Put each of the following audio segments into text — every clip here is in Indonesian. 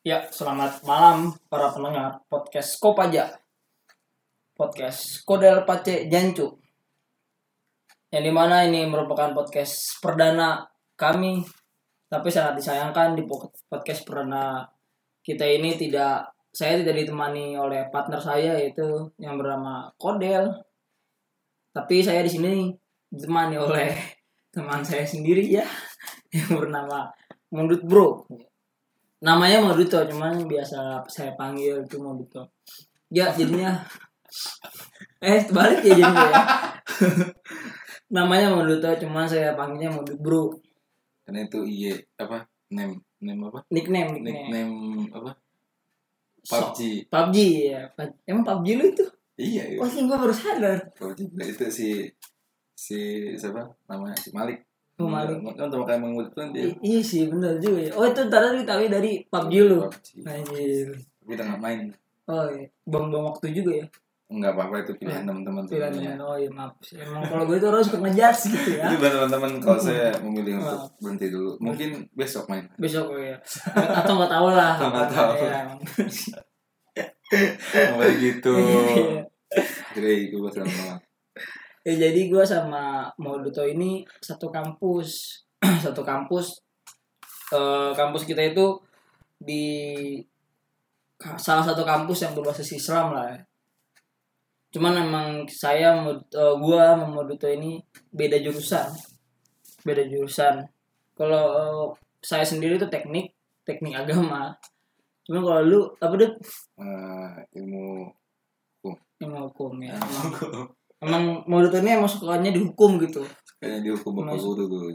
Ya, selamat malam para pendengar podcast Kopaja. Podcast Kodel Pace Jancu. Yang di mana ini merupakan podcast perdana kami, tapi sangat disayangkan di podcast perdana kita ini tidak saya tidak ditemani oleh partner saya yaitu yang bernama Kodel. Tapi saya di sini ditemani oleh teman saya sendiri ya yang bernama Mundut Bro namanya Moduto cuman biasa saya panggil itu Moduto ya jadinya. Eh balik ya jadinya ya. Namanya Moduto cuman saya panggilnya Modut Bro. Karena itu iye apa name name apa? Nickname nickname, nickname apa? So- PUBG PUBG ya emang PUBG lu itu? Iya iya. Oh sih gue baru sadar. PUBG itu si si siapa? Namanya si Malik Oh, Malik. kan mengut kan dia I- iya sih bener juga. Ya oh itu ntar diketahui dari PUBG lu. Anjir. Udah nggak main. Oh iya. Buang-buang waktu juga ya? Nggak apa-apa itu pilihan teman-teman pilihan sebenarnya. oh iya maaf. Emang kalau gue itu harus suka ngejudge gitu ya. Itu buat teman-teman kalau saya memilih untuk berhenti dulu, mungkin besok main. besok ya atau nggak tahu lah. Nggak tahu. Ya, emang. Mulai gitu. Iya. Jadi gue sama ya jadi gue sama Moduto ini satu kampus. Satu kampus Eh, kampus kita itu di salah satu kampus yang berbasis Islam lah ya. cuman emang saya eh, gua sama Moduto ini beda jurusan. Beda jurusan. Kalau eh, saya sendiri itu teknik teknik agama. Cuman kalau lu apa deh eh, ilmu ilmu hukum ya. Emang, emang Moduto ini emang sukanya dihukum gitu kayaknya dihukum bapak Mas- guru tuh.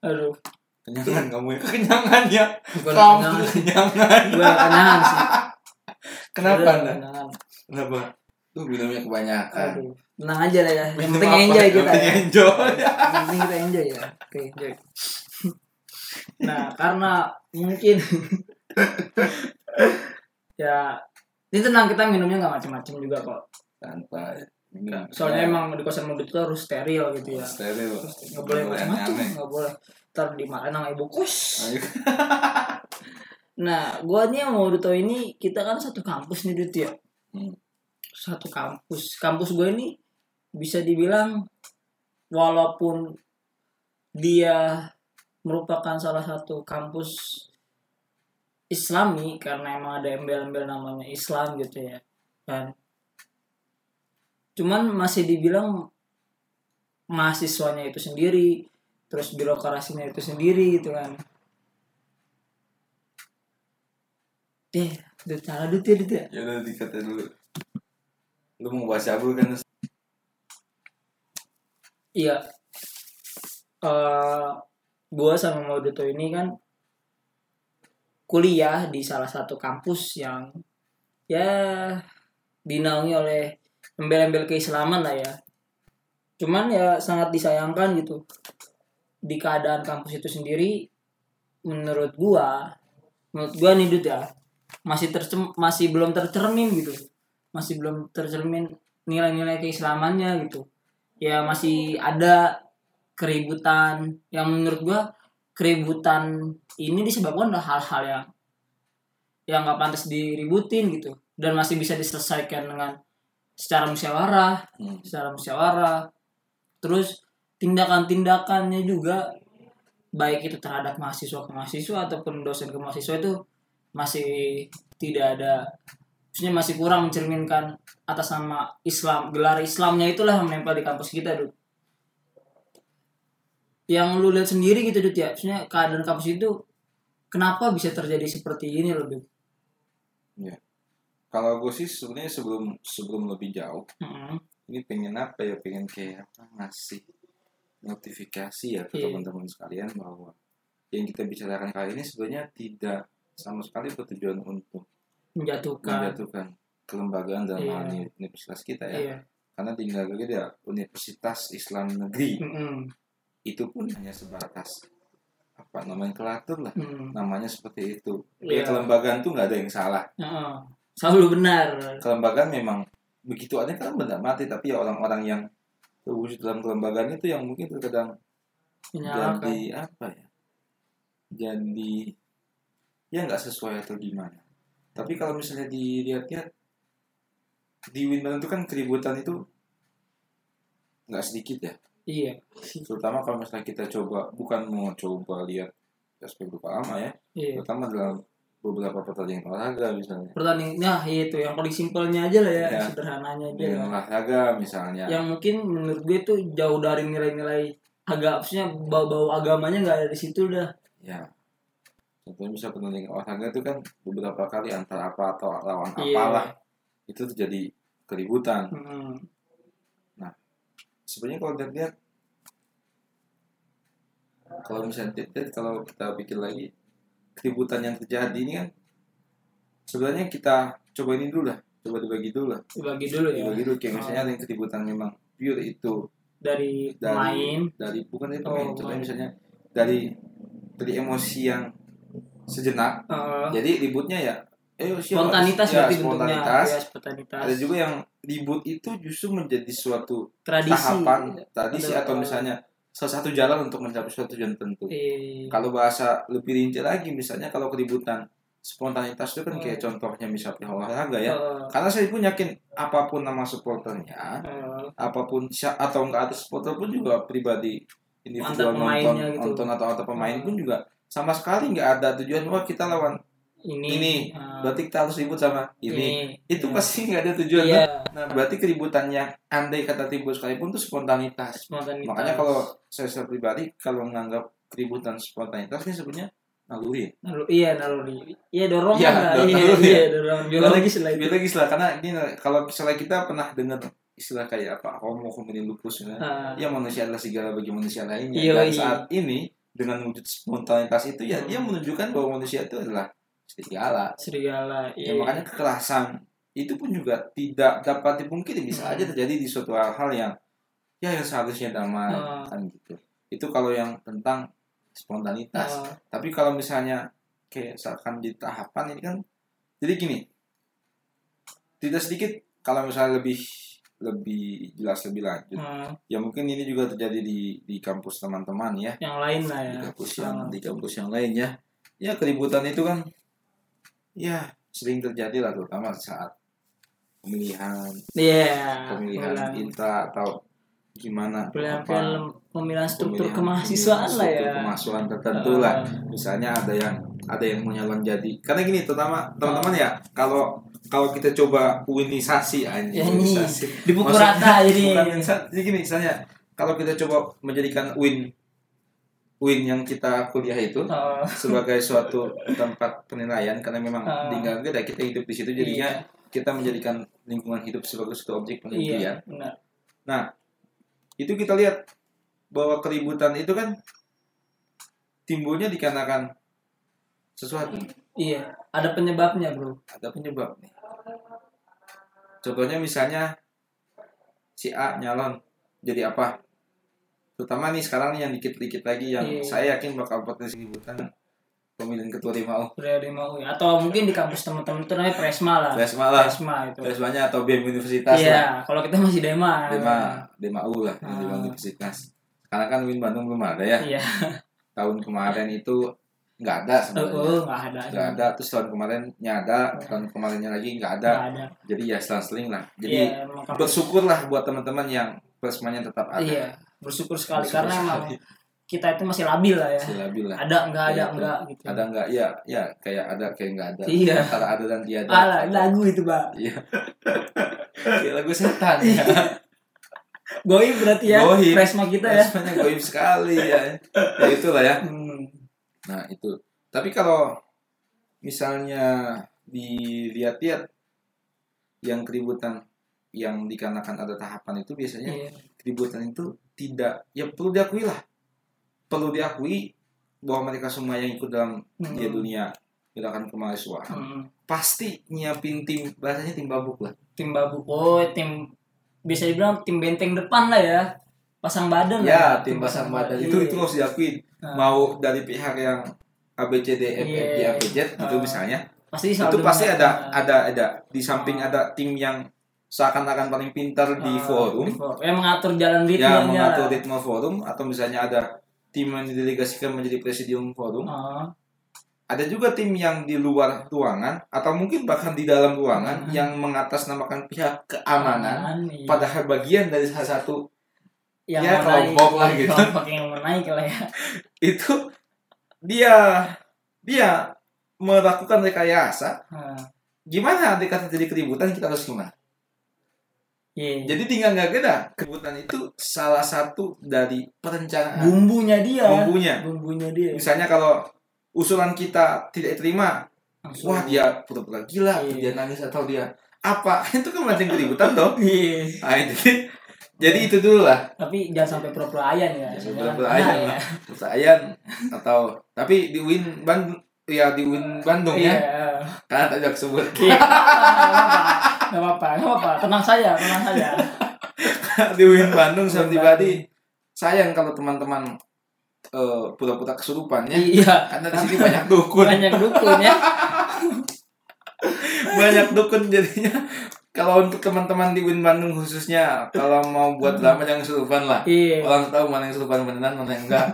aduh Kenyangan kamu ya. Kenyangan ya. bukan Kamu kenyangan kenyangan. gue kenyangan sih Kenapa anda? Kenapa? Tuh minumnya kebanyakan. aduh tenang aja lah ya yang Minum penting apa? enjoy Yang kita ya enjoy. yang penting kita enjoy ya oke enjoy nah karena mungkin ya ini tenang kita minumnya nggak macam-macam juga kok Santai. Minum. soalnya emang di kosan mobil itu harus steril gitu ya steril. nggak boleh macam-macam nggak boleh ntar dimarahin sama ibu kos nah gua nih mau Duto ini kita kan satu kampus nih Dut ya Hmm. satu kampus kampus gue ini bisa dibilang walaupun dia merupakan salah satu kampus Islami karena emang ada embel-embel namanya Islam gitu ya kan cuman masih dibilang mahasiswanya itu sendiri terus birokrasinya itu sendiri gitu kan deh udah cara dut ya dut ya Ya udah dikata dulu. Lu mau bahas cabul kan? Iya. eh gua sama Mauduto ini kan kuliah di salah satu kampus yang ya dinaungi oleh embel-embel keislaman lah ya. Cuman ya sangat disayangkan gitu. Di keadaan kampus itu sendiri menurut gua menurut gua nih Dut ya masih tercem masih belum tercermin gitu. Masih belum tercermin nilai-nilai keislamannya gitu ya masih ada keributan yang menurut gua keributan ini disebabkan oleh hal-hal yang yang nggak pantas diributin gitu dan masih bisa diselesaikan dengan secara musyawarah Hmm. secara musyawarah. Terus tindakan-tindakannya juga baik itu terhadap mahasiswa ke mahasiswa ataupun dosen ke mahasiswa itu masih tidak ada. Maksudnya masih kurang mencerminkan atas nama Islam. Gelar Islamnya itulah yang menempel di kampus kita Dut. Yang lu lihat sendiri gitu Dut ya maksudnya keadaan kampus itu kenapa bisa terjadi seperti ini loh Dut Kalau gue sih sebenarnya sebelum sebelum lebih jauh, Mm-mm. ini pengen apa ya? Pengen kayak apa? Ngasih notifikasi ya ke Iya. teman-teman sekalian bahwa yang kita bicarakan kali ini sebenarnya tidak sama sekali bertujuan untuk menjatuhkan menjatuhkan kelembagaan dalam Iya. hal ini universitas kita ya. iya Karena tinggal lagi dia Universitas Islam Negeri Mm-mm. itu pun hanya sebatas apa nomenklatur lah Mm-mm. namanya seperti itu. Ya, kelembagaan tuh nggak ada yang salah. Selalu benar. Kelembagaan memang begitu ada kan benda mati tapi ya orang-orang yang terwujud dalam kelembagaan itu yang mungkin terkadang menyalahkan. jadi apa ya? Jadi ya nggak sesuai atau gimana. Tapi kalau misalnya dilihat-lihat di Wimbledon itu kan keributan itu nggak sedikit ya? Iya. Terutama kalau misalnya kita coba bukan mau coba lihat aspek berupa lama ya. Iya. Terutama dalam beberapa pertandingan olahraga misalnya pertandingannya ya itu yang paling simpelnya aja lah ya, Ya. sederhananya aja lah. olahraga misalnya yang mungkin menurut gue tuh jauh dari nilai-nilai agak maksudnya bau-bau agamanya nggak ada di situ dah ya contohnya bisa pertandingan olahraga itu kan beberapa kali antara apa atau lawan Iya. apalah itu terjadi keributan Hmm. sebenarnya kalau dilihat kalau misalnya kalau kita pikir lagi keributan yang terjadi ini kan sebenarnya kita coba ini dulu lah coba dibagi dulu lah. Dibagi dulu ya. Dibagi dulu kayak misalnya ada yang keributan memang pure itu. Dari dari pemain dari bukan dari Oh, contohnya misalnya dari dari emosi yang sejenak. Eh, jadi ributnya ya eh siapa- spontanitas ya, spontanitas. Ya spontanitas. Ada juga yang ribut itu justru menjadi suatu tradisi. tahapan tradisi atau misalnya salah satu jalan untuk mencapai suatu tujuan tertentu. eh, Kalau bahasa lebih rinci lagi, misalnya kalau keributan spontanitas itu kan kayak Hmm. contohnya misalnya olahraga ya. eh, Karena saya pun yakin apa pun nama supporternya, eh, apa pun atau enggak ada supporter pun juga pribadi individual nonton, gitu. nonton atau atau pemain Hmm. pun juga sama sekali nggak ada tujuan wah kita lawan ini Ini, eh, berarti kita harus ribut sama ini. Itu Iya. pasti nggak ada tujuan. iya Nah, berarti keributan yang andai kata timbul sekalipun itu spontanitas. spontanitas Makanya kalau saya secara pribadi kalau menganggap keributan spontanitas ini sebenarnya naluri. Lalu, iya naluri iya dorongan Iya, lah iya, naluri iya ya. dorongan biologis lah Biologis lah karena ini kalau misalnya kita pernah dengar istilah kayak apa homo hominin lupus ya. Ah, Ya manusia adalah segala bagi manusia lainnya. Iya, Dan iya. saat ini dengan wujud spontanitas itu ya Hmm. dia menunjukkan bahwa manusia itu adalah segala. serigala Ya, iya makanya kekerasan itu pun juga tidak dapat dipungkiri bisa Hmm. aja terjadi di suatu hal-hal yang ya yang seharusnya damai Hmm. kan gitu. Itu kalau yang tentang spontanitas. Ah, Tapi kalau misalnya kayak misalkan di tahapan ini kan jadi gini. Tidak sedikit kalau misalnya lebih lebih jelas lebih lanjut. ah, Ya mungkin ini juga terjadi di di kampus teman-teman ya. yang lain lah Di ya kampus yang Ah, di kampus yang lain ya. Ya keributan itu kan ya. Sering terjadi lah terutama saat pemilihan. Iya. Pemilihan pemilihan intra atau gimana pemilihan apa, film pemilihan struktur pemilihan- kemahasiswaan lah struktur ya. kemahasiswaan tertentu lah. Ah, misalnya ada yang ada yang mau nyalon jadi. Karena gini terutama teman-teman ya kalau kalau kita coba uinisasi aja Ya, ini. uinisasi. di buku Maksudnya, rata jadi. jadi gini misalnya kalau kita coba menjadikan win win yang kita kuliah itu Oh, sebagai suatu tempat penilaian karena memang Ah. di kita hidup di situ jadinya iya, kita menjadikan lingkungan hidup sebagai suatu objek penelitian. Iya benar. Itu kita lihat bahwa keributan itu kan timbulnya dikarenakan sesuatu. Iya ada penyebabnya bro. Ada penyebab nih contohnya misalnya si A nyalon jadi apa terutama nih sekarang nih yang dikit-dikit lagi yang Iya. saya yakin bakal potensi keributan pemilihan ketua Rimau. Priori mau ya. atau mungkin di kampus teman-teman itu namanya presma lah. Presma lah. Presma itu. Presmanya atau BEM Universitas lah. iya kalau kita masih dema Dema Dema U lah Ah. Dema Universitas. Karena kan Win Bandung belum ada ya. Iya. Tahun kemarin itu nggak ada oh, sebenarnya. Oh nggak ada. Nggak ada. Terus tahun kemarinnya ada. Tahun kemarinnya lagi nggak ada. Nggak ada. Jadi ya selang-seling lah. Iya jadi emang kampus- bersyukur lah buat teman-teman yang plasmanya tetap ada. Iya bersyukur sekali Bersyukur karena emang sekali. kita itu masih labil lah ya. Masih labil lah. Ada enggak ada Iya, enggak gitu. ada nggak? Ya ya kayak ada kayak nggak ada. Iya. antara ada dan tiada. Alah, lagu itu pak. Iya. Kayak lagu setan ya. Goib berarti ya Goib. presma kita ya. Plasmanya goib sekali ya. Ya itulah ya. Hmm. Nah, itu. Tapi kalau misalnya dilihat-lihat yang keributan yang dikarenakan ada tahapan itu biasanya iya. keributan itu tidak ya perlu diakui lah. Perlu diakui bahwa mereka semua yang ikut dalam Hmm. dia dunia gerakan kemahasiswaan Hmm. pasti nyiapin tim bahasanya tim babuk lah. tim babu oh tim bisa dibilang tim benteng depan lah ya pasang badan lah Ya, tim pasang badan itu Iya. itu harus diakui. Nah, Mau dari pihak yang ABCD F G Iya. Gitu misalnya pasti itu pasti ada ada ada di samping Ah. ada tim yang seakan-akan paling pintar di Ah, forum. di forum. yang mengatur jalan ya ritmenya. mengatur ritme forum atau misalnya ada tim yang didelegasikan menjadi presidium forum. Ah, ada juga tim yang di luar ruangan atau mungkin bahkan di dalam ruangan Hmm. yang mengatasnamakan pihak keamanan. Iya. padahal bagian dari salah satu yang ya, kelompok lah gitu. kelompok yang mau naik lah ya. Itu dia dia melakukan rekayasa. Nah, gimana kata jadi keributan? Kita harus gimana iya. jadi tinggal nggak beda keributan itu salah satu dari perencanaan bumbunya dia bumbunya bumbunya dia misalnya kalau usulan kita tidak diterima Langsung. wah dia pura-pura gila Iya. dia nangis atau dia apa itu kan mancing keributan dong Iya. nah, jadi jadi itu dulu lah tapi jangan sampai pura-pura ayan ya Jangan pura-pura nah, ayan ya. lah. percayaan atau tapi di Win Bandung ya di Win Bandung iya ya karena aku sebut Iya. Nggak apa-apa, nggak apa-apa. Tenang saja, tenang saja. di Win Bandung saya Win pribadi sayang kalau teman-teman eh, pura-pura kesurupan ya. Iya, karena di sini banyak dukun. Banyak dukun ya. banyak dukun jadinya. Kalau untuk teman-teman di Win Bandung khususnya kalau mau buat drama jangan kesurupan lah. Iya. orang tahu mana yang kesurupan beneran mana yang enggak.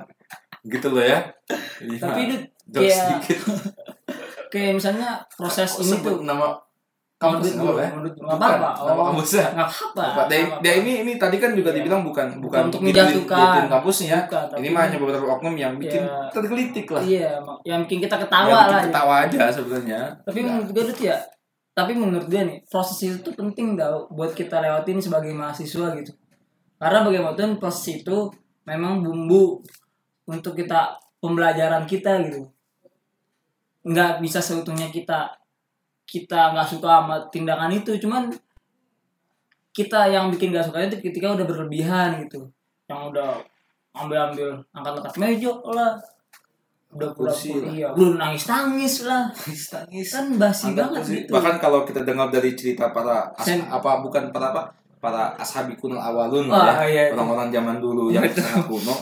Gitu loh ya. Jadi, Tapi mah, itu kayak sedikit kayak misalnya proses Kok ini tuh. nama kampus Menurut apa ya menurut- Bukan, nggak nama Oh, kampusnya nggak. Apa, dia, nggak dia ini ini tadi kan juga Iya. dibilang bukan bukan untuk menjatuhkan. kampusnya Bukan, ini mah hanya beberapa oknum yang bikin Iya. tergelitik lah Iya, yang bikin kita ketawa bikin lah. ya. ketawa aja sebenarnya Tapi Ya. menurut gue tuh ya, tapi menurut gue nih proses itu tuh penting tau buat kita lewatin sebagai mahasiswa gitu. Karena bagaimanapun proses itu memang bumbu untuk kita pembelajaran kita gitu. Nggak bisa seutuhnya kita kita nggak suka sama tindakan itu, cuman kita yang bikin nggak suka itu ketika udah berlebihan gitu, yang udah ambil-ambil angkat-angkat meja lah, udah Kursi lah. iya, udah nangis-nangis lah. Nangis nangis kan basi Angkat banget kursi. gitu. Bahkan kalau kita dengar dari cerita para as- Sen- apa bukan para apa para ashabi kuno awalun Wah, ya iya, itu. orang-orang zaman dulu yang sangat kuno.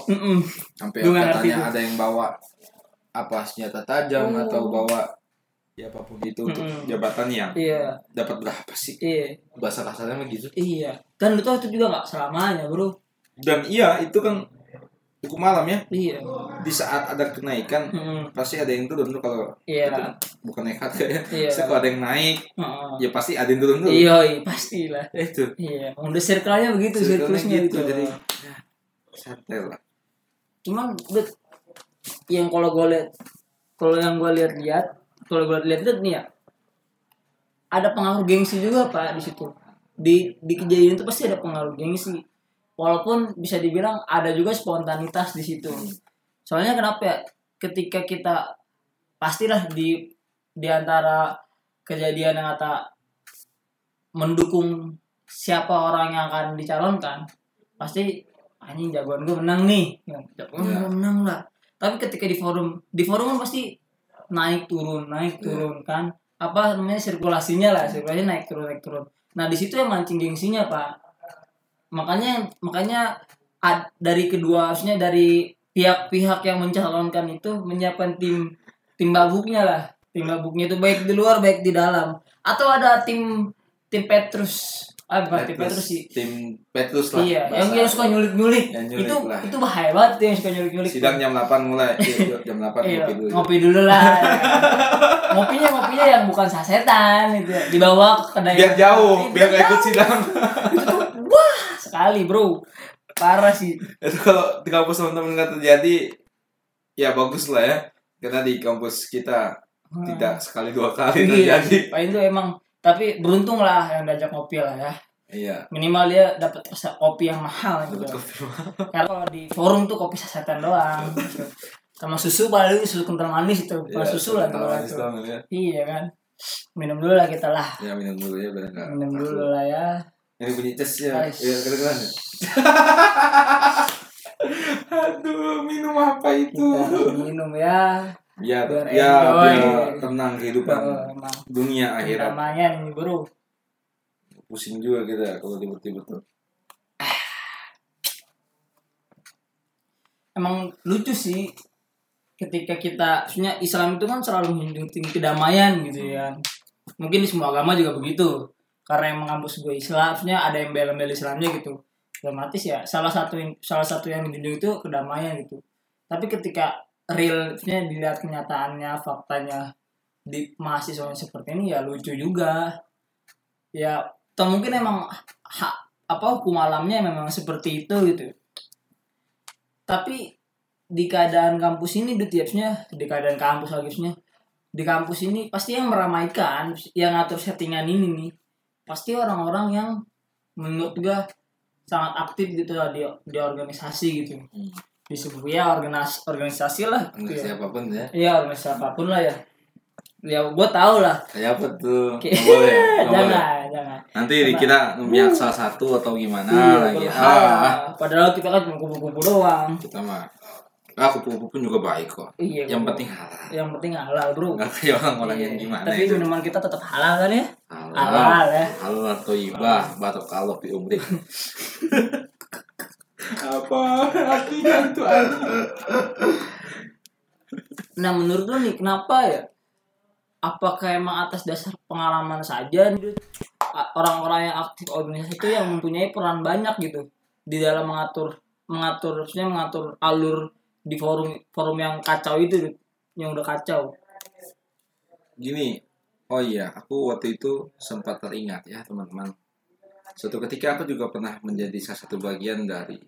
Sampai katanya ada yang bawa apa senjata tajam Oh. atau bawa ya apa pun itu untuk Mm-mm. jabatan yang iya. dapat berapa sih? Iya. Bahasa kasarnya begitu iya. Dan itu itu juga nggak selamanya bro. Dan iya itu kan hukum malam ya. Iya. Di saat ada kenaikan Mm-mm. pasti ada yang turun tuh kalau iya. itu bukan nekat kayak Iya. Kalau ada yang naik ya pasti ada yang turun dulu. Iya iya pastilah. Itu. Iya udah circle-nya begitu Circle-nya gitu, itu jadi ya, santai lah. Cuman udah yang kalau gue lihat kalau yang gue lihat-lihat kalau gue lihat lihat nih ya ada pengaruh gengsi juga pak di situ. Di di kejadian itu pasti ada pengaruh gengsi. Walaupun bisa dibilang ada juga spontanitas di situ. Soalnya kenapa ya? Ketika kita pastilah di di antara kejadian yang kata mendukung siapa orang yang akan dicalonkan pasti anjing jagoan gue menang nih. Jagoan Iya. gue menang lah. Tapi ketika di forum di forum kan pasti naik turun naik Iya. turun kan. Apa namanya sirkulasinya lah sirkulasinya naik turun naik turun. Nah di situ yang mancing gengsinya pak. Makanya makanya ad- dari kedua harusnya dari pihak-pihak yang mencalonkan itu menyiapkan tim tim babuknya lah. Tim babuknya itu baik di luar baik di dalam. Atau ada tim tim Petrus ah bukan tim Petrus sih. tim Petrus lah. Iya yang bahasa- yang suka nyulik nyulik Yang nyulik itu lah. itu bahaya banget tuh yang suka nyulik nyulik sidang jam 8 mulai. Iya, jam 8 Iya, ngopi dulu ngopi dulu lah. ngopinya ngopinya yang bukan sasetan itu dibawa ke kedai biar jauh Iya, biar gak ikut sidang. Itu tuh wah sekali bro. Parah sih. Itu kalau di kampus teman-teman nggak terjadi ya bagus lah ya. Karena di kampus kita tidak sekali dua kali iya terjadi. Pak itu emang tapi beruntung lah yang diajak ngopi lah ya. Iya. Minimal dia dapat kopi yang mahal gitu. Kopi karena kalau di forum tuh kopi sasetan doang. Sama susu paling susu kental manis itu. Bukan Iya, susu lah manis doang, ya. iya kan. Minum dulu lah kita lah. Ya minum dulu ya nggak minum dulu lah ya. Ini bunyi tes ya. Ais. ya kedengeran ya? Aduh minum apa itu? Kita minum ya biar Biar ya enjoy. biar tenang kehidupan emang dunia akhirat. namanya nih bro. Pusing juga kita kalau ribet-ribet tuh. Emang lucu sih ketika kita maksudnya Islam itu kan selalu menjunjung kedamaian gitu ya. Mungkin di semua agama juga begitu. Karena yang mengampus gue Islam ada embel-embel Islamnya gitu. Otomatis ya salah satu yang salah satu yang dijunjung itu kedamaian gitu. Tapi ketika realnya dilihat kenyataannya faktanya di mahasiswa seperti ini ya lucu juga. Ya atau mungkin emang hak apa hukum alamnya memang seperti itu gitu. Tapi di keadaan kampus ini di tipsnya di keadaan kampus habisnya di kampus ini pasti yang meramaikan yang ngatur settingan ini nih pasti orang-orang yang menurut gua sangat aktif gitu lah di, di organisasi gitu. Hmm. Di sebuah ya organisasi organisasi lah Enggak ya siapa pun ya. Iya, organisasi apa pun lah ya. Ya, gue tau lah. Kayak apa tuh? Oke. Nggak boleh. nggak boleh. jangan, jangan. Nanti Karena- dikira memihak salah satu atau gimana Iya, lagi. Ah, Padahal kita kan cuma kumpul-kumpul doang. kita mah. Ah, kupu-kupu pun juga baik kok. Iya. Yang kumpul. penting halal. yang penting halal, Bro. Enggak kayak orang-orang yang Iya. gimana Tapi itu. minuman kita tetap halal kan ya? Halal. Halal ya. Halal atau ibah, batok kalau fi umri. Apa artinya itu Nah, menurut lo nih kenapa ya? Apakah emang atas dasar pengalaman saja orang-orang yang aktif organisasi itu yang mempunyai peran banyak gitu di dalam mengatur mengatur maksudnya mengatur alur di forum forum yang kacau itu yang udah kacau. Gini, oh iya, aku waktu itu sempat teringat ya teman-teman. Suatu ketika aku juga pernah menjadi salah satu bagian dari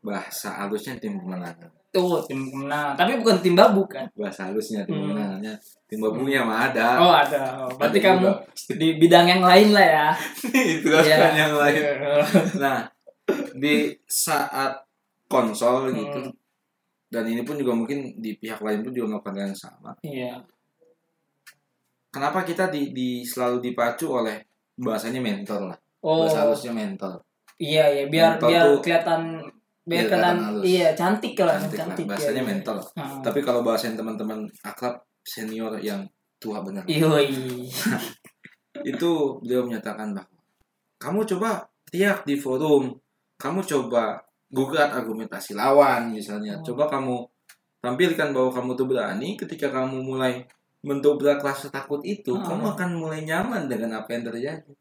bahasa halusnya tim pemenangan. Tuh tim kemenangan, tapi bukan tim babu kan? Bahasa halusnya tim Hmm. pemenangannya. Tim babunya mah ada. Oh ada. Oh, berarti Ada kamu juga. di bidang yang lain lah ya. itu kan Iya. yang lain. Nah, di saat konsol gitu Hmm. dan ini pun juga mungkin di pihak lain pun juga melakukan yang sama. Iya. Kenapa kita di, di selalu dipacu oleh bahasanya mentor lah. Oh Bahasa halusnya mentor. iya ya biar Mentor biar tuh- kelihatan biar Iya, kelihatan iya cantik lah Cantik lah, cantik, bahasanya ya, mentor. Hmm. Tapi kalau bahasain teman-teman akrab senior yang tua benar, itu beliau menyatakan bahwa kamu coba teriak di forum, kamu coba gugat argumentasi lawan misalnya, Hmm. coba kamu tampilkan bahwa kamu tuh berani ketika kamu mulai mendobrak rasa takut itu, Hmm. kamu akan mulai nyaman dengan apa yang terjadi.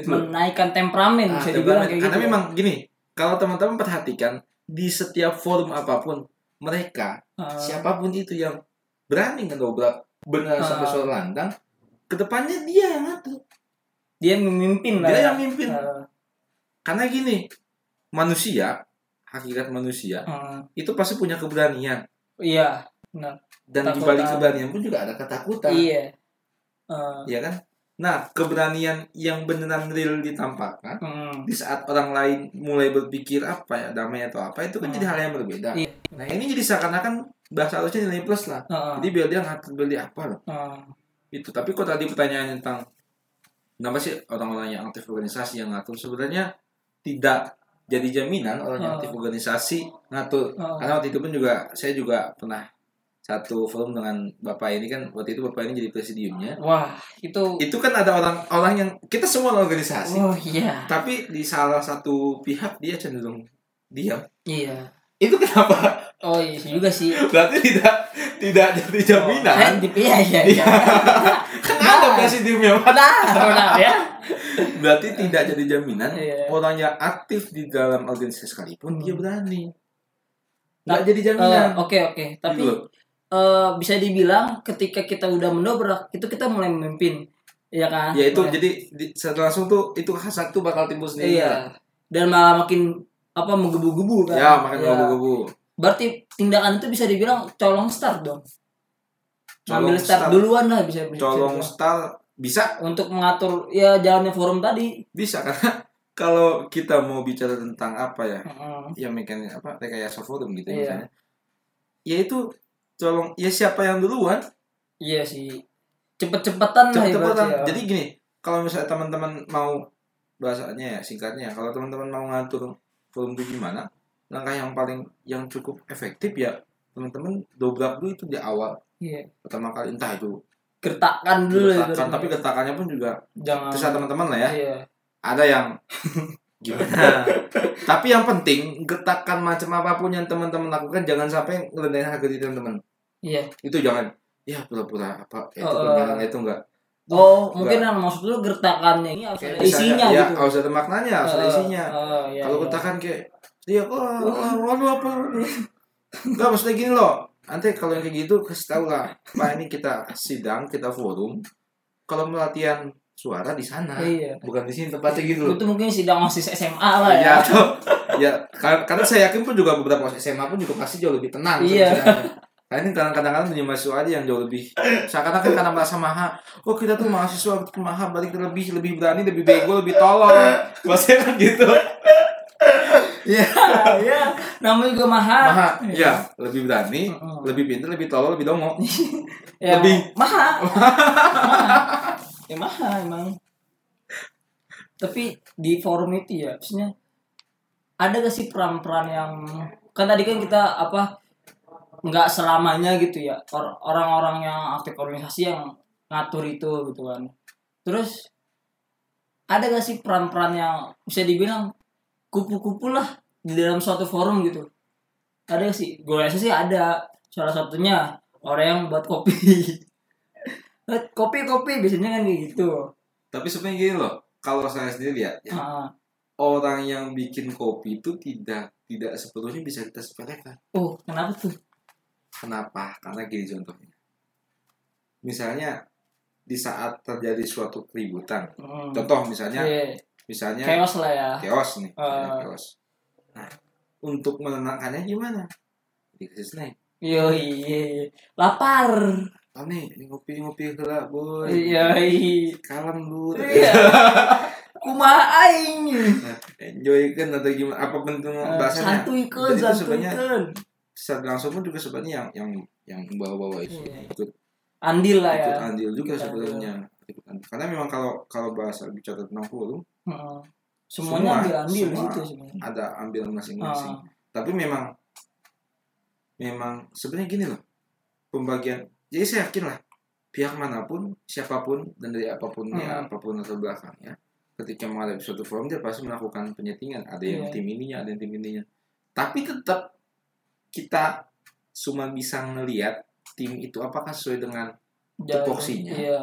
Itu menaikkan temperamen Ah, bisa dibilang temperamen. kayak Karena gitu. memang gini, kalau teman-teman perhatikan di setiap forum apa pun, mereka Ah, siapa pun itu yang berani ngedobrak benar Ah. sampai suara lantang, ke depannya dia yang ngatur, dia yang memimpin lah. dia ya. yang mimpin. Ah, Karena gini, manusia, hakikat manusia ah. itu pasti punya keberanian iya. Nah, dan di balik keberanian pun juga ada ketakutan, iya. Ah, ya kan? Nah, keberanian yang beneran real ditampakkan hmm. di saat orang lain mulai berpikir apa ya damai atau apa itu kan Hmm. jadi hal yang berbeda. Iya. Nah ini jadi seakan-akan bahasa halusnya nilai plus lah. Ah, Jadi biar dia ngatur dia apa loh. ah. Itu. Tapi kok tadi pertanyaan tentang kenapa sih orang-orang yang aktif organisasi yang ngatur sebenarnya tidak jadi jaminan orang yang aktif organisasi ngatur. Ah. Karena waktu itu pun juga saya juga pernah satu forum dengan bapak ini kan waktu itu bapak ini jadi presidiumnya. Wah, itu Itu kan ada orang-orang yang kita semua organisasi. Oh iya. Tapi di salah satu pihak dia cenderung diam. Iya. Itu kenapa? Oh iya juga sih. Berarti tidak tidak jadi jaminan. Oh, di iya iya. Iya. kan ada presidiumnya. Benar, benar ya. Berarti tidak jadi jaminan Iya. orang yang aktif di dalam organisasi sekalipun dia Hmm. berani. Nah, Nggak jadi jaminan. Eh, Oke oke, tapi Gitu eh, bisa dibilang ketika kita udah mendobrak itu kita mulai memimpin, ya kan? ya itu Mulai- jadi di, langsung tuh itu hasad tuh bakal timbul sendiri. iya. Dan malah makin apa menggebu-gebu kan? Ya, makan Ya. gebu-gebu. Berarti tindakan itu bisa dibilang colong start dong. Colong Ngambil start, start. duluan lah bisa bisa Colong dibilang. style bisa untuk mengatur ya jalannya forum tadi. bisa karena kalau kita mau bicara tentang apa ya Heeh. ya mekanik apa rekayasa forum gitu ya misalnya ya itu colong ya siapa yang duluan Iya sih. Cepet-cepetan lah cepet-cepetan ibaratnya. jadi gini kalau misalnya teman-teman mau bahasanya ya singkatnya kalau teman-teman mau ngatur forum itu gimana langkah yang paling yang cukup efektif ya teman-teman dobrak dulu itu di awal Iya. pertama kali entah itu Gertakan dulu ya. gertakan ibaratnya. tapi gertakannya pun juga jangan terserah teman-teman lah ya Iya. ada yang gimana tapi yang penting gertakan macam apa pun yang teman-teman lakukan jangan sampai ngerendahin harga diri teman-teman Iya. itu jangan ya pura-pura apa ya, itu Oh, kegiatan itu enggak Oh, mungkin yang maksud lu gertakannya ini harus ada isinya ya gitu. harus ada maknanya harus ada Eh, isinya eh, iya, kalau iya. gertakan kayak dia oh, oh, waduh apa Enggak maksudnya gini loh. Nanti kalau yang kayak gitu kasih tahu lah. Pak ini kita sidang, kita forum. Kalau melatihan suara di sana, Iya. bukan di sini tempatnya gitu loh. Itu mungkin sidang OSIS SMA lah Ya, ya. atau, ya kar- karena saya yakin pun juga beberapa SMA pun juga pasti jauh lebih tenang. Iya. sebenarnya. Karena ini kadang-kadang punya mahasiswa aja yang jauh lebih seakan-akan karena merasa maha oh kita tuh mahasiswa kita maha balik kita lebih lebih berani lebih bego lebih tolol bahasa kan gitu Iya. ya, namanya juga mahal. maha ya lebih berani Mm-mm. lebih pintar lebih tolol lebih dongo Ya, Lebih. mahal. mahal. Ya mahal emang. Tapi di forum itu ya, maksudnya ada gak sih peran-peran yang kan tadi kan kita apa nggak selamanya gitu ya. Or- orang-orang yang aktif organisasi yang ngatur itu gitu kan. Terus ada gak sih peran-peran yang bisa dibilang kupu-kupu lah di dalam suatu forum gitu? Ada gak sih? Gue rasa sih ada. Salah satunya orang yang buat kopi. Kopi kopi biasanya kan kayak gitu. Tapi sebenarnya gini loh kalau saya sendiri lihat ya, Ah, orang yang bikin kopi itu tidak tidak sepenuhnya bisa kita sepelekan oh kenapa tuh Kenapa? Karena gini contohnya. Misalnya di saat terjadi suatu keributan, Hmm. contoh misalnya, Iya, misalnya chaos lah ya chaos nih, Ah. chaos. Nah, untuk menenangkannya gimana? Dikasih snack. Yo iya, lapar. Oh nih, ini ngopi-ngopi lah, boy. Iya, iya. Kalem dulu. Iya. Kumaha aing. Enjoy kan atau gimana? Apa bentuk Eh, bahasanya? Santuy santuy sebenarnya. Secara langsung pun juga sebenarnya yang yang yang bawa-bawa itu Iya. ikut Andil lah ya. ikut andil juga Ikut sebenarnya. Ikut andil. Karena memang kalau kalau bahasa bicara tentang forum Heeh. Semuanya Semua, ambil andil di semua. situ sebenarnya. ada ambil masing-masing. Ah, Tapi memang memang sebenarnya gini loh. Pembagian jadi saya yakin lah pihak mana pun, siapa pun dan dari apa pun ya, Hmm. apa pun latar belakangnya, ketika menghadapi suatu forum dia pasti melakukan penyetingan. Ada yang Iya. tim ininya, ada yang tim ininya. Tapi tetap kita cuma bisa ngelihat tim itu apakah sesuai dengan tupoksinya. Iya.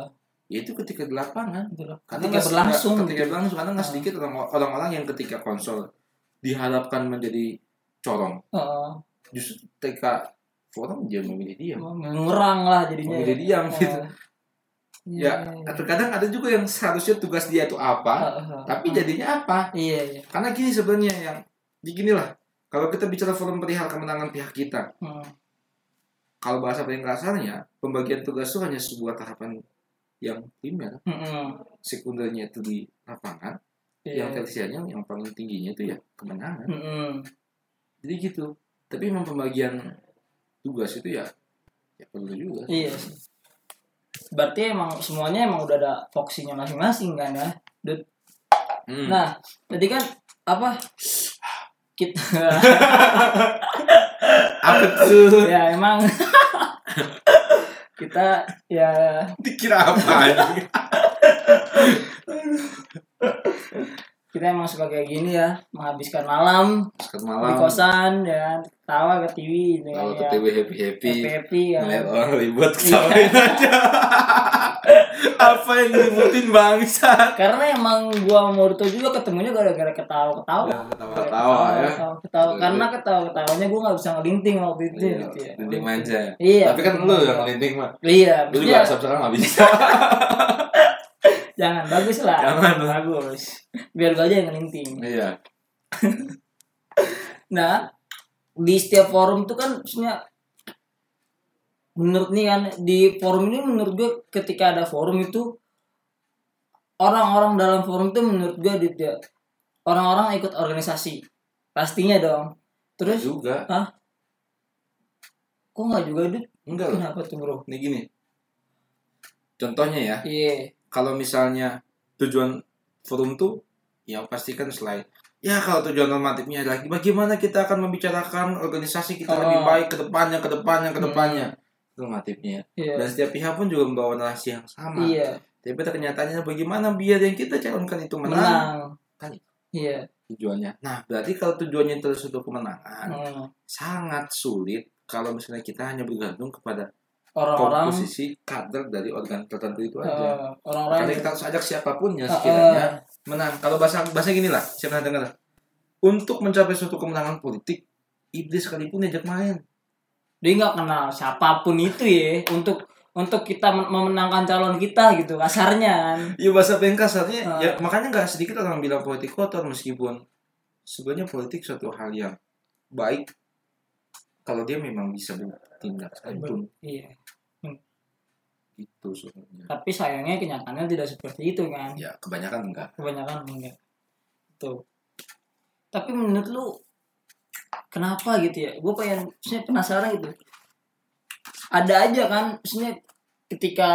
yaitu ketika di lapangan. Karena Ketika nggak- berlangsung ketika gitu. berlangsung karena nggak Ah. sedikit orang- orang-orang yang ketika konsol diharapkan menjadi corong Heeh. justru ketika forum dia memilih diam Ngurang lah jadinya. memilih diam gitu Iya. ya terkadang ada juga yang seharusnya tugas dia itu apa Heeh. tapi jadinya apa Iya, iya. karena gini sebenarnya yang gini lah kalau kita bicara forum perihal kemenangan pihak kita Heeh. kalau bahasa paling kasarnya pembagian tugas itu hanya sebuah tahapan yang primer Heeh. sekundernya itu di lapangan Iya. yang tersianya yang paling tingginya itu ya kemenangan Heeh. jadi gitu tapi memang pembagian tugas itu ya ya perlu juga Iya. Berarti emang semuanya emang udah ada foksinya masing-masing kan ya. Hmm. Nah, tadi kan apa kita apa tuh? Ya emang. Kita ya. Dikira apa ini kita emang suka kayak gini ya menghabiskan malam sekat di malam kosan ya tawa ke TV gitu kalau ya, ke TV happy happy happy happy ya. ngeliat orang ribut ketawain aja. Apa yang ngeributin bangsa karena emang gua mau Murto juga ketemunya gara-gara ketawa-ketawa. Ketawa-ketawa ya. ketawa, ketawa. karena ketawa-ketawanya gua nggak bisa ngelinting waktu itu Iya, gitu ya. linting aja. Iya. Tapi kan lu yang linting mah iya lu juga sekarang nggak bisa jangan bagus lah. Jangan. bagus. Biar gua aja yang ngelinting. Iya. Nah, di setiap forum tuh kan maksudnya menurut nih kan di forum ini menurut gue ketika ada forum itu orang-orang dalam forum itu menurut gue di dia- orang-orang ikut organisasi. Pastinya dong. Terus? Juga. Kok nggak juga Dit? enggak loh. Kenapa tuh bro? Ini gini. Contohnya ya. Iya kalau misalnya tujuan forum tuh ya pastikan selain ya kalau tujuan normatifnya adalah bagaimana kita akan membicarakan organisasi kita Oh. lebih baik ke depannya ke depannya ke depannya. Itu normatifnya iya. Dan setiap pihak pun juga membawa narasi yang sama. Iya. Tapi pada kenyataannya bagaimana biar yang kita calonkan itu menang? Menang. Kan. iya. tujuannya. Nah berarti kalau tujuannya terus untuk kemenangan Hmm. sangat sulit kalau misalnya kita hanya bergantung kepada orang-orang komposisi kader dari organ tertentu itu aja eh, orang-orang Karena kita harus ajak siapa pun ya Eh, sekiranya eh, menang. Kalau bahasa bahasa gini lah, saya pernah dengar. Untuk mencapai suatu kemenangan politik, iblis sekalipun diajak main. dia nggak kenal siapa pun itu ya untuk untuk kita men- memenangkan calon kita gitu kasarnya kan Iya bahasa kasarnya Ah. ya makanya nggak sedikit orang bilang politik kotor meskipun sebenarnya politik suatu hal yang baik kalau dia memang bisa bertindak iya itu sebenarnya. Tapi sayangnya kenyataannya tidak seperti itu kan? Ya kebanyakan enggak. Kebanyakan enggak. Tuh. Tapi menurut lu kenapa gitu ya? Gue pengen maksudnya penasaran gitu. Ada aja kan maksudnya ketika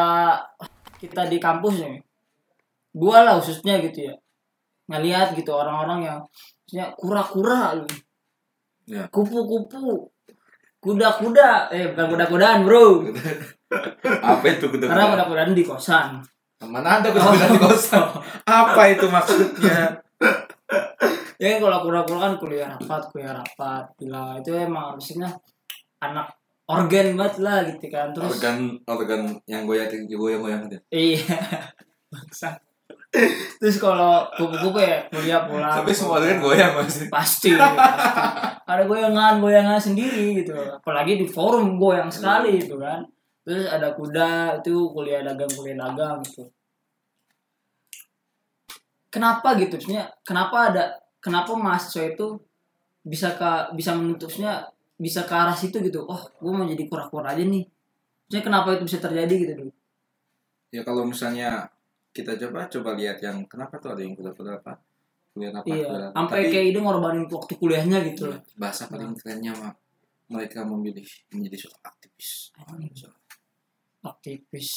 kita di kampus nih gue lah khususnya gitu ya ngelihat gitu orang-orang yang maksudnya kura-kura gitu Ya. kupu-kupu. Kuda-kuda. Eh bukan kuda-kudaan bro apa itu kuda karena kuda-kudaan di kosan. Mana ada kuda di kosan? Apa itu maksudnya? Ya kalau kura-kura kan kuliah rapat kuliah rapat. Gila itu emang maksudnya anak organ banget lah gitu kan. Terus organ organ yang goyang goyang goyang itu iya. Bangsa. terus kalau kupu-kupu ya kuliah pulang. Tapi semua organ goyang pasti pasti, pasti. ada goyangan goyangan sendiri gitu. Apalagi di forum goyang sekali gitu kan terus ada kuda itu kuliah dagang kuliah dagang gitu. Kenapa gitu? Maksudnya kenapa ada kenapa mahasiswa itu bisa ke bisa menutusnya bisa ke arah situ gitu? Oh gue mau jadi kura-kura aja nih. Maksudnya kenapa itu bisa terjadi gitu dulu ya kalau misalnya kita coba coba lihat yang kenapa tuh ada yang kuda-kuda apa? Kuliah apa iya sampai Tapi- kayak ide ngorbanin waktu kuliahnya gitu. Loh bahasa paling kerennya mah mereka memilih menjadi seorang aktivis aktivis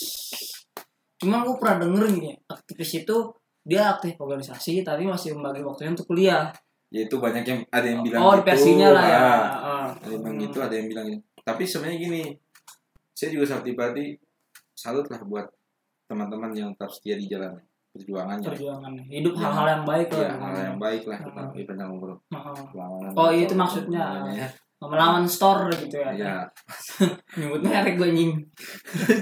cuman gue pernah denger gini aktivis itu dia aktif organisasi tapi masih membagi waktunya untuk kuliah ya itu banyak yang ada yang bilang oh gitu versinya lah ya ah. Ah. ada yang bilang gitu ada yang bilang ini tapi sebenarnya gini saya juga sangat pribadi salut lah buat teman-teman yang tetap setia di jalan perjuangannya perjuangan hidup Ya. hal-hal yang baik lah ya hal yang baik lah kita Hmm. kita ngobrol Heeh. Perlawanan. Oh, iya, itu maksudnya. ya melawan store gitu ya. Ya, nyebut merek gue nying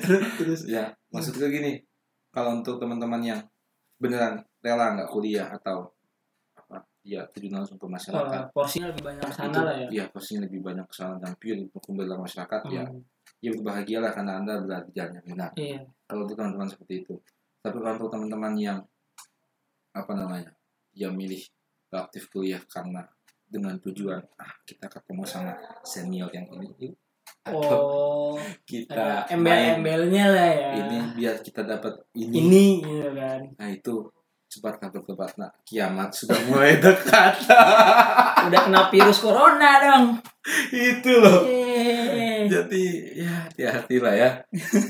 terus terus. Ya maksud gue gini kalau untuk teman-teman yang beneran rela nggak kuliah atau apa ya terjun langsung ke masyarakat. Porsinya lebih banyak ke sana lah ya. iya pastinya lebih banyak kesalahan dan pure untuk membela masyarakat ya. Hmm, ya berbahagialah karena anda berada di jalan yang benar. Iya. Kalau untuk teman-teman seperti itu. Tapi kalau untuk teman-teman yang apa namanya yang milih aktif kuliah karena dengan tujuan ah kita ketemu sama senior yang ini yuk. Atau oh kita embel-embelnya lah ya. ini biar kita dapat ini, ini gitu kan. Nah itu cepat kabar kebat nah kiamat sudah mulai dekat. Udah kena virus corona dong. Itu loh. Yeay. jadi ya hati-hati lah ya.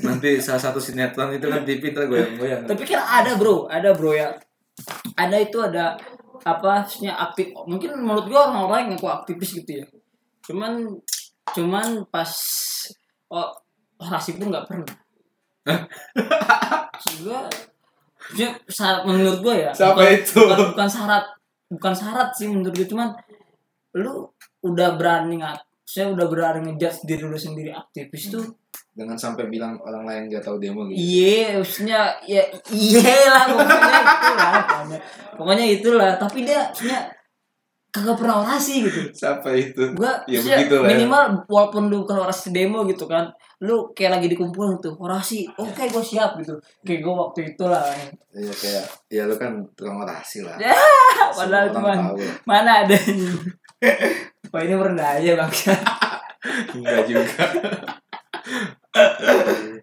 Nanti salah satu sinetron itu kan TV ntar goyang-goyang. Tapi kan ada bro. Ada bro ya. Ada itu ada apa maksudnya aktif mungkin menurut gua orang-orang yang ngaku aktivis gitu ya. Cuman cuman pas oh orasi pun nggak pernah. Maksudnya syarat menurut gua ya Siapa bukan, itu? bukan, bukan syarat bukan syarat sih menurut gua cuman lu udah berani nggak saya udah berani ngejudge diri lu sendiri aktivis tuh dengan sampai bilang orang lain gak tahu demo gitu Iya, maksudnya ya iya lah pokoknya itulah pokoknya, itulah. Tapi dia maksudnya kagak pernah orasi gitu. siapa itu Gua Ya, begitu lah ya. minimal walaupun lu kalau orasi demo gitu kan, lu kayak lagi dikumpulin tuh orasi, oke gue siap gitu. Kayak gue waktu itu lah. Iya kayak ya lu kan tukang orasi lah. Ya, Padahal cuman tahu. mana ada. Wah ini merendah aja bang. Enggak juga.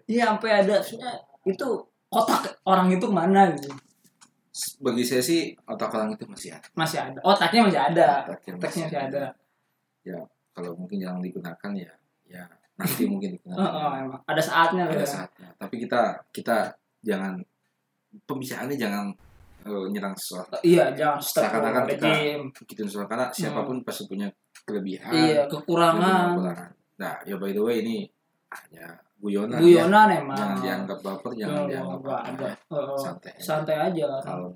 Iya sampai ada itu otak orang itu ke mana gitu. Bagi saya sih otak orang itu masih ada. Masih ada. Otaknya masih ada. Otaknya Otaknya masih ada. Ya kalau mungkin jarang digunakan ya ya nanti mungkin digunakan. Oh, oh, emang ada saatnya Ada ya. saatnya. Tapi kita kita jangan pembicaraannya jangan eh, nyerang sesuatu. Iya, jangan Seakan-akan kita-. Gitu soal karena siapa pun pasti punya kelebihan. Iya, kekurangan. kekurangan. Nah, ya by the way ini hanya guyonan ya. Guyonan emang. Jangan dianggap baper, jangan Jangan dianggap nggak apa. ada. Santai. Santai aja. Kalau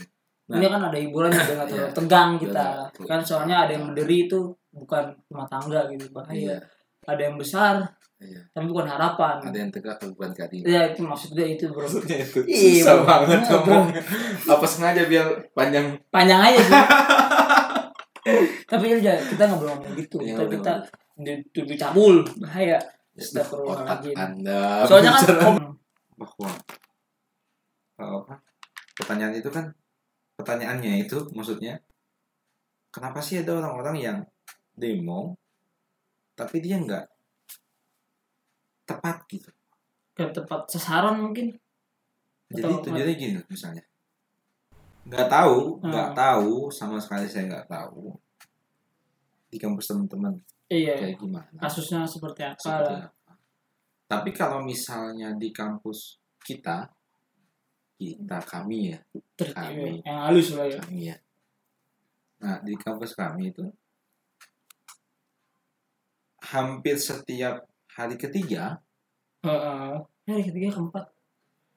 Ini kan ada hiburannya dengan terlalu Iya. tegang kita. Betul. Kan soalnya ada yang berdiri itu bukan rumah tangga gitu bahaya. iya, Ada yang besar iya. tapi bukan harapan. Ada yang tegak tapi bukan keadilan. Ya itu maksudnya itu bro. Maksudnya itu Iya, susah bro. banget Iya, bro. ngomong. Apa sengaja biar panjang? Panjang aja sih. tapi ya kita nggak boleh ngomong gitu. Iya, Kita kita dituduh cabul bahaya. Setiap berulang otak lagi. anda. Soalnya kan bahwa apa? Pertanyaan itu kan pertanyaannya itu maksudnya kenapa sih ada orang-orang yang demo tapi dia nggak tepat gitu? Ke tempat sasaran mungkin. jadi Atau tujuannya gini misalnya. Nggak tahu nggak Hmm. tahu sama sekali saya nggak tahu. Di kampus teman-teman Iya. kayak gimana Kasusnya seperti apa seperti lah. apa tapi kalau misalnya di kampus kita kita kami ya Ter- Kami. yang halus lah ya. kami ya nah di kampus kami itu hampir setiap hari ketiga Heeh. Hari ketiga keempat.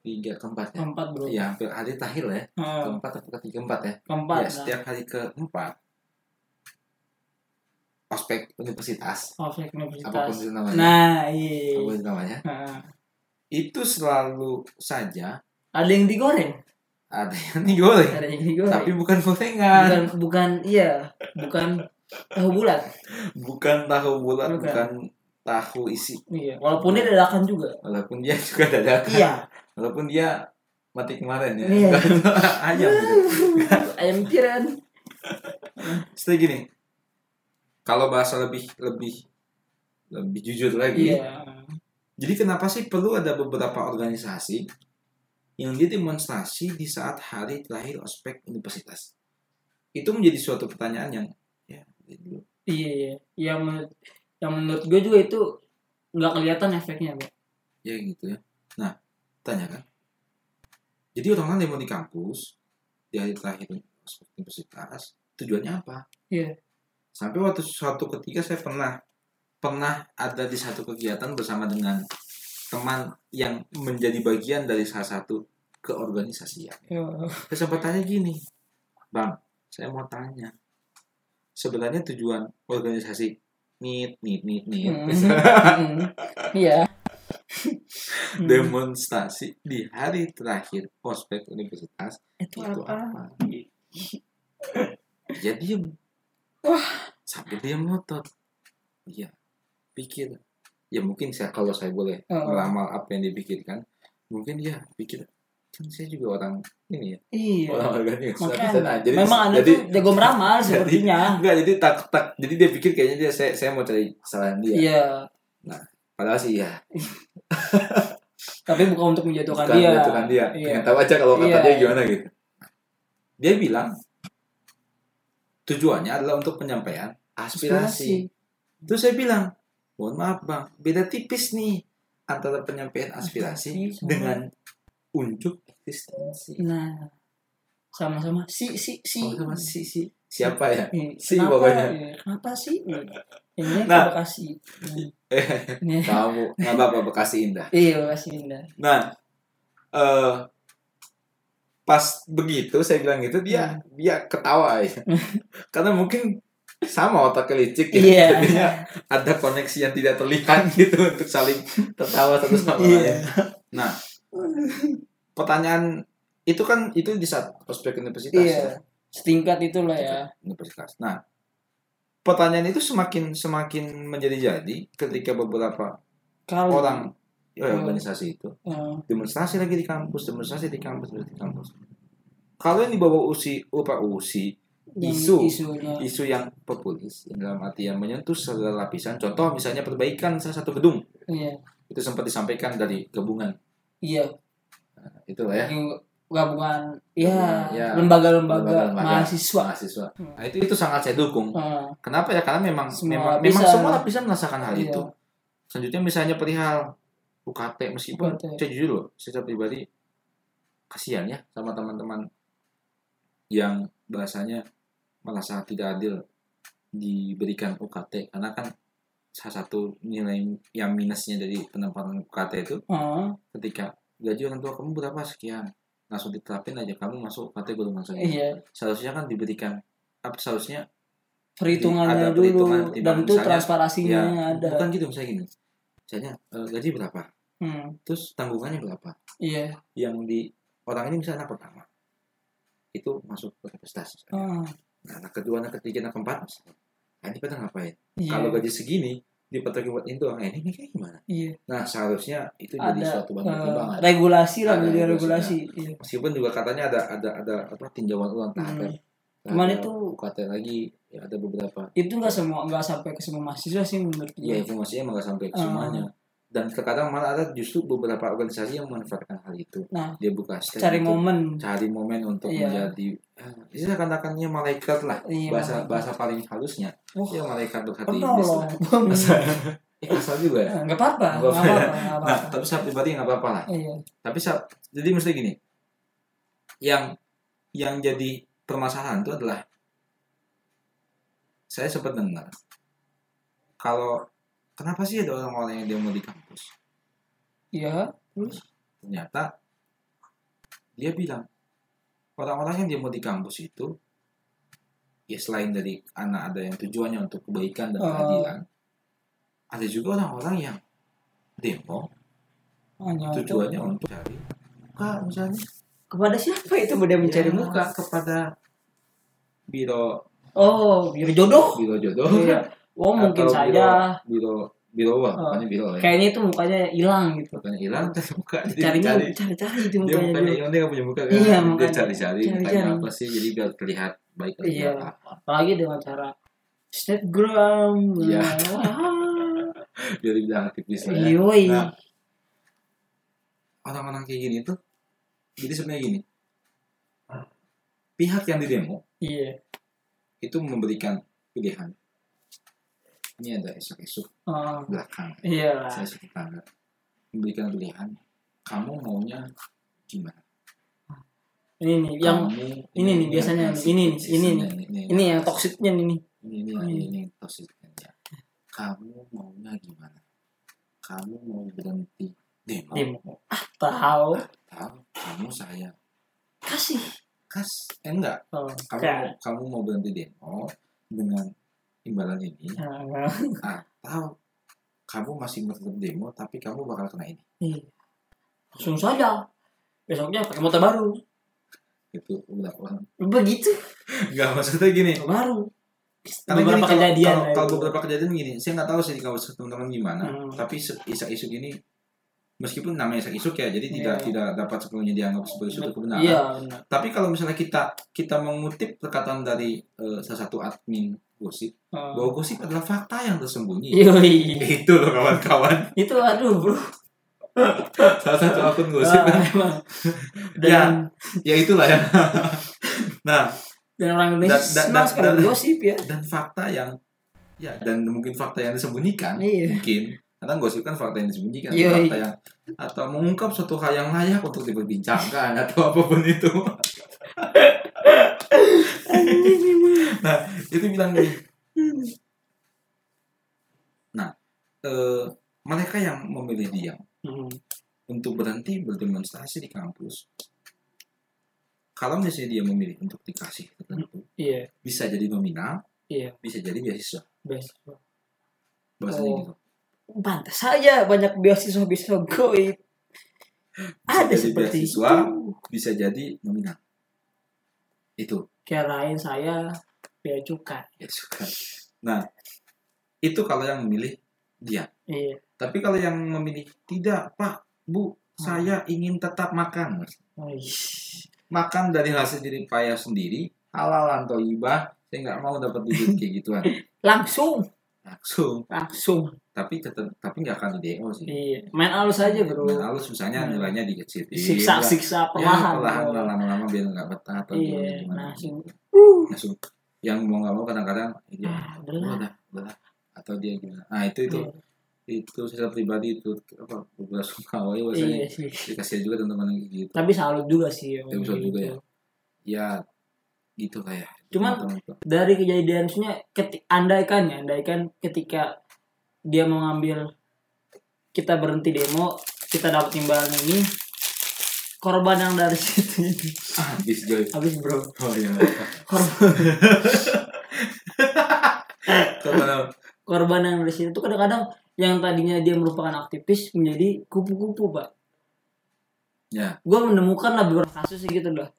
tiga keempat ya Keempat bro. ya hampir hari terakhir lah ya Heeh. keempat atau ketiga keempat ya Keempat. ya nah. setiap hari keempat ospek universitas Ospek apa pun universitas. itu namanya Nah, iya. apa pun itu namanya Heeh. itu selalu saja Ada yang digoreng, ada yang digoreng ada yang digoreng. tapi bukan gorengan bukan bukan iya, bukan tahu bulat. bukan tahu bulat Bukan. bukan tahu isi Iya, walaupun dia dadakan juga. walaupun dia juga dadakan Iya. walaupun dia mati kemarin ya Iya. ayam gitu Ayam tiran. Setelah gini kalau bahasa lebih lebih lebih jujur lagi Iya. jadi kenapa sih perlu ada beberapa organisasi yang dia demonstrasi di saat hari terakhir ospek universitas itu menjadi suatu pertanyaan yang ya gitu. Iya, iya. Yang menurut yang menurut gue juga itu nggak kelihatan efeknya, Bang. ya gitu ya nah tanya kan jadi orang-orang demo di kampus di hari terakhir ospek universitas tujuannya apa Iya. Sampai waktu suatu ketika saya pernah pernah ada di satu kegiatan bersama dengan teman yang menjadi bagian dari salah satu keorganisasian Iya. saya sempat tanya gini bang saya mau tanya sebenarnya tujuan organisasi nit nit nit nit. Iya. Demonstrasi di hari terakhir ospek universitas Itu itu apa? apa? Dia diem. Wah. Sampai dia ngotot. Iya. Pikir. Ya mungkin saya kalau saya boleh Oh. meramal apa yang dipikirkan, mungkin dia pikir kan saya juga orang ini ya Iya. orang organisasi Nah, jadi memang anda jadi tuh jago meramal sepertinya. enggak jadi tak tak jadi dia pikir kayaknya dia saya saya mau cari kesalahan dia Iya. padahal sih ya Tapi bukan untuk menjatuhkan bukan dia. menjatuhkan dia Iya. pengen tahu aja kalau kata Iya. dia gimana gitu dia bilang tujuannya adalah untuk penyampaian aspirasi. Terus saya bilang, mohon maaf bang, beda tipis nih antara penyampaian aspirasi Aspirasi sama- dengan unjuk eksistensi. Nah, sama-sama si si si. Oh, sama si si siapa ya? Ih, Si kenapa, pokoknya. iya, Kenapa sih? Ini Nah. nah. Bekasi. Kamu nggak apa-apa Bekasi Indah. Iya, Bekasi Indah. Nah, eh pas begitu saya bilang gitu dia Hmm. dia ketawa ya. Karena mungkin sama otaknya licik ya. Iya. Jadinya ada koneksi yang tidak terlihat gitu untuk saling tertawa satu sama lain. Nah, pertanyaan itu kan itu di saat prospek universitas ya. Iya. Setingkat itulah ya. Universitas. Nah, pertanyaan itu semakin semakin menjadi-jadi ketika beberapa Kalau orang ya, Hmm. organisasi itu eh, demonstrasi lagi di kampus, demonstrasi di kampus, di kampus. Kalau yang dibawa usi, apa usi, yang Isu. isunya isu yang populis, yang dalam arti yang menyentuh segala lapisan. Contoh misalnya perbaikan salah satu gedung, iya itu sempat disampaikan dari gabungan. iya Nah, itulah ya. gabungan ya ya. lembaga-lembaga mahasiswa mahasiswa. Hmm. Nah, itu itu sangat saya dukung. Eh, Kenapa ya? Karena memang Semua memang lapisan. memang semua lapisan merasakan hal Iya. itu. Selanjutnya misalnya perihal UKT meskipun UKT. saya jujur loh, secara pribadi kasihan ya sama teman-teman yang bahasanya merasa tidak adil diberikan UKT karena kan salah satu nilai yang minusnya dari penempatan UKT itu eh, ketika gaji orang tua kamu berapa? Sekian. Langsung diterapin aja kamu masuk UKT golongan sekian iya. Seharusnya kan diberikan apa seharusnya perhitungannya Ada dulu perhitungan, dan itu transparasinya ya ada. bukan gitu misalnya gini misalnya eh, gaji berapa? Hmm, terus tanggungannya berapa? Iya. Yang di orang ini misalnya anak pertama. Itu masuk ke universitas Ah, nah anak kedua anak ketiga anak keempat misalnya. Nah, ini pada ngapain? Iya. kalau gaji segini dipakai buat itu eh, ini kayak gimana? Iya. Nah seharusnya itu jadi ada suatu bahan eh, pertimbangan regulasi lah Ada jadi regulasinya. regulasi iya. meskipun juga katanya ada ada ada apa tinjauan ulang tahap Hmm. Ya. Cuman itu- UKT lagi ya ada beberapa. Itu nggak semua nggak sampai ke semua mahasiswa sih menurut gue ya informasinya nggak sampai ke Ah. semuanya. Dan terkadang malah ada justru beberapa organisasi yang memanfaatkan hal itu. Nah dia buka stand cari momen. cari momen untuk Iya. menjadi eh, ini seakan-akannya malaikat lah. Iya, bahasa malaikat. bahasa paling halusnya. Wah, ya malaikat berhati iblis eh, kasar juga ya? Nggak apa-apa Nggak apa-apa. nah tapi saya pribadi nggak apa-apa lah. Iya. Tapi saya, jadi mesti gini. Yang yang jadi permasalahan itu adalah saya sempat dengar kalau kenapa sih ada orang-orang yang demo di kampus? Iya. Terus ternyata dia bilang orang-orang yang demo di kampus itu ya selain dari anak ada yang tujuannya untuk kebaikan dan Oh. keadilan ada juga orang-orang yang demo hanya tujuannya untuk cari muka misalnya. Kepada siapa itu mudah mencari Ya, muka? kepada biro. Oh biar jodoh. Biro jodoh. Iya. Oh mungkin Atau saja. biro biro wah Oh. pokoknya biro ya? Kayaknya itu mukanya hilang gitu. Bukannya hilang cari muka jadi carinya cari cari-cari itu dia mukanya mukanya dulu hilang dia nggak punya muka kan? Iya, dia makanya. cari-cari mukanya apa sih? Jadi biar terlihat baik atau Iya. apa. Apalagi dengan cara Snapgram Iya. Wah. biar dibilang aktivis lah ya. Nah, orang-orang kayak gini tuh jadi sebenarnya gini pihak yang didemo iya. itu memberikan pilihan. Ini ada esok-esok Oh, belakang. Iya. Saya suka tangga memberikan pilihan. Kamu maunya gimana? Ini nih yang Kamu- ini nih, biasanya ini toxic- ini ini nih. ini yang toksiknya ini ini ini ini, ini yang toksiknya kamu maunya gimana? Kamu mau berhenti demo. Demo. Ah tahu. Atau kamu saya kasih kas eh enggak. Oh, kamu kayak- kamu mau berhenti demo dengan imbalan ini Ah, atau kamu masih tetap demo tapi kamu bakal kena ini? Iya. langsung saja. Besoknya pakai motor baru. Itu udah orang. Begitu. Enggak maksudnya gini. Baru. Karena beberapa gini, kalau- kejadian kalau, kalau itu. beberapa kejadian gini saya nggak tahu sih kampus teman-teman gimana Hmm. tapi se- isak-isuk ini meskipun namanya isak-isuk ya jadi tidak Iya. tidak dapat sepenuhnya dianggap sebagai suatu kebenaran iya benar tapi kalau misalnya kita kita mengutip perkataan dari eh, salah satu admin gosip Oh. bahwa gosip adalah fakta yang tersembunyi Yoi. itu loh kawan-kawan itu aduh bro salah satu akun gosip kan emang. Ya. dan ya itulah ya nah dan orang Indonesia Dan- dan- senang dan- sekali dan- gosip ya dan fakta yang ya dan mungkin fakta yang disembunyikan Iya. mungkin karena gosip kan fakta yang disembunyikan Iya, fakta yang atau mengungkap suatu hal yang layak untuk diperbincangkan atau apa pun itu. Nah itu bilang gini. Nah eh, mereka yang memilih diam Hmm. untuk berhenti berdemonstrasi di kampus kalau misalnya dia memilih untuk dikasih tertentu iya. bisa jadi nominal iya. bisa jadi beasiswa. Best bahasanya Oh. gitu pantas saja banyak beasiswa beasiswa goib ada jadi seperti beasiswa. itu. bisa jadi nominal. Itu. Kirain saya bea cukai ya suka nah itu kalau yang memilih dia. Iya. Tapi kalau yang memilih tidak pak bu saya ingin tetap makan. Wih. makan dari hasil jerih payah sendiri halal atau ibah saya nggak mau dapat duit kayak gituan. Langsung. Langsung. Langsung tapi tetap tapi nggak akan di DO sih. Iya. Main halus aja bro. Main halus misalnya Hmm. nilainya dikecil siksa siksa ya, perlahan perlahan bro. lama-lama biar nggak betah atau iya gimana langsung langsung yang mau nggak mau kadang-kadang dia ah "Oh, udah atau dia gimana. Nah itu itu. Iya. itu secara pribadi itu apa beberapa sungkawa ya iya biasanya sih. dikasih juga teman-teman yang gitu. Tapi salut juga sih Tapi salut juga gitu. ya gitu lah ya. Cuman- dari kejadian maksudnya ketik andaikan ya andaikan ketika dia mau ngambil kita berhenti demo kita dapat imbalan ini korban yang dari situ ah, habis joy. Habis bro. Oh iya. Korban. Korban yang dari situ tuh kadang-kadang yang tadinya dia merupakan aktivis menjadi kupu-kupu pak. Ya. Gue menemukan lah beberapa kasus gitu dah.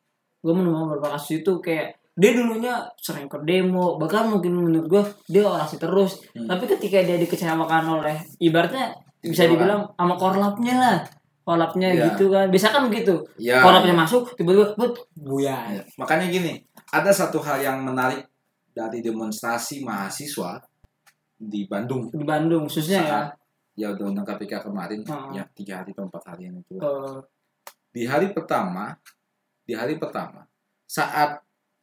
Gue menemukan beberapa kasus itu kayak dia dulunya sering ke demo bahkan mungkin menurut gue dia orasi terus Hmm. tapi ketika dia dikecewakan oleh ibaratnya bisa dibilang sama korlapnya lah korlapnya Iya. gitu kan bisa kan begitu Ya, korlapnya masuk tiba-tiba but buyar Ya, Makanya gini, ada satu hal yang menarik dari demonstrasi mahasiswa di Bandung. di Bandung khususnya ya Saat ya undang-undang KPK kemarin Hmm. ya tiga hari atau empat hari yang itu. Eh, Di hari pertama, di hari pertama saat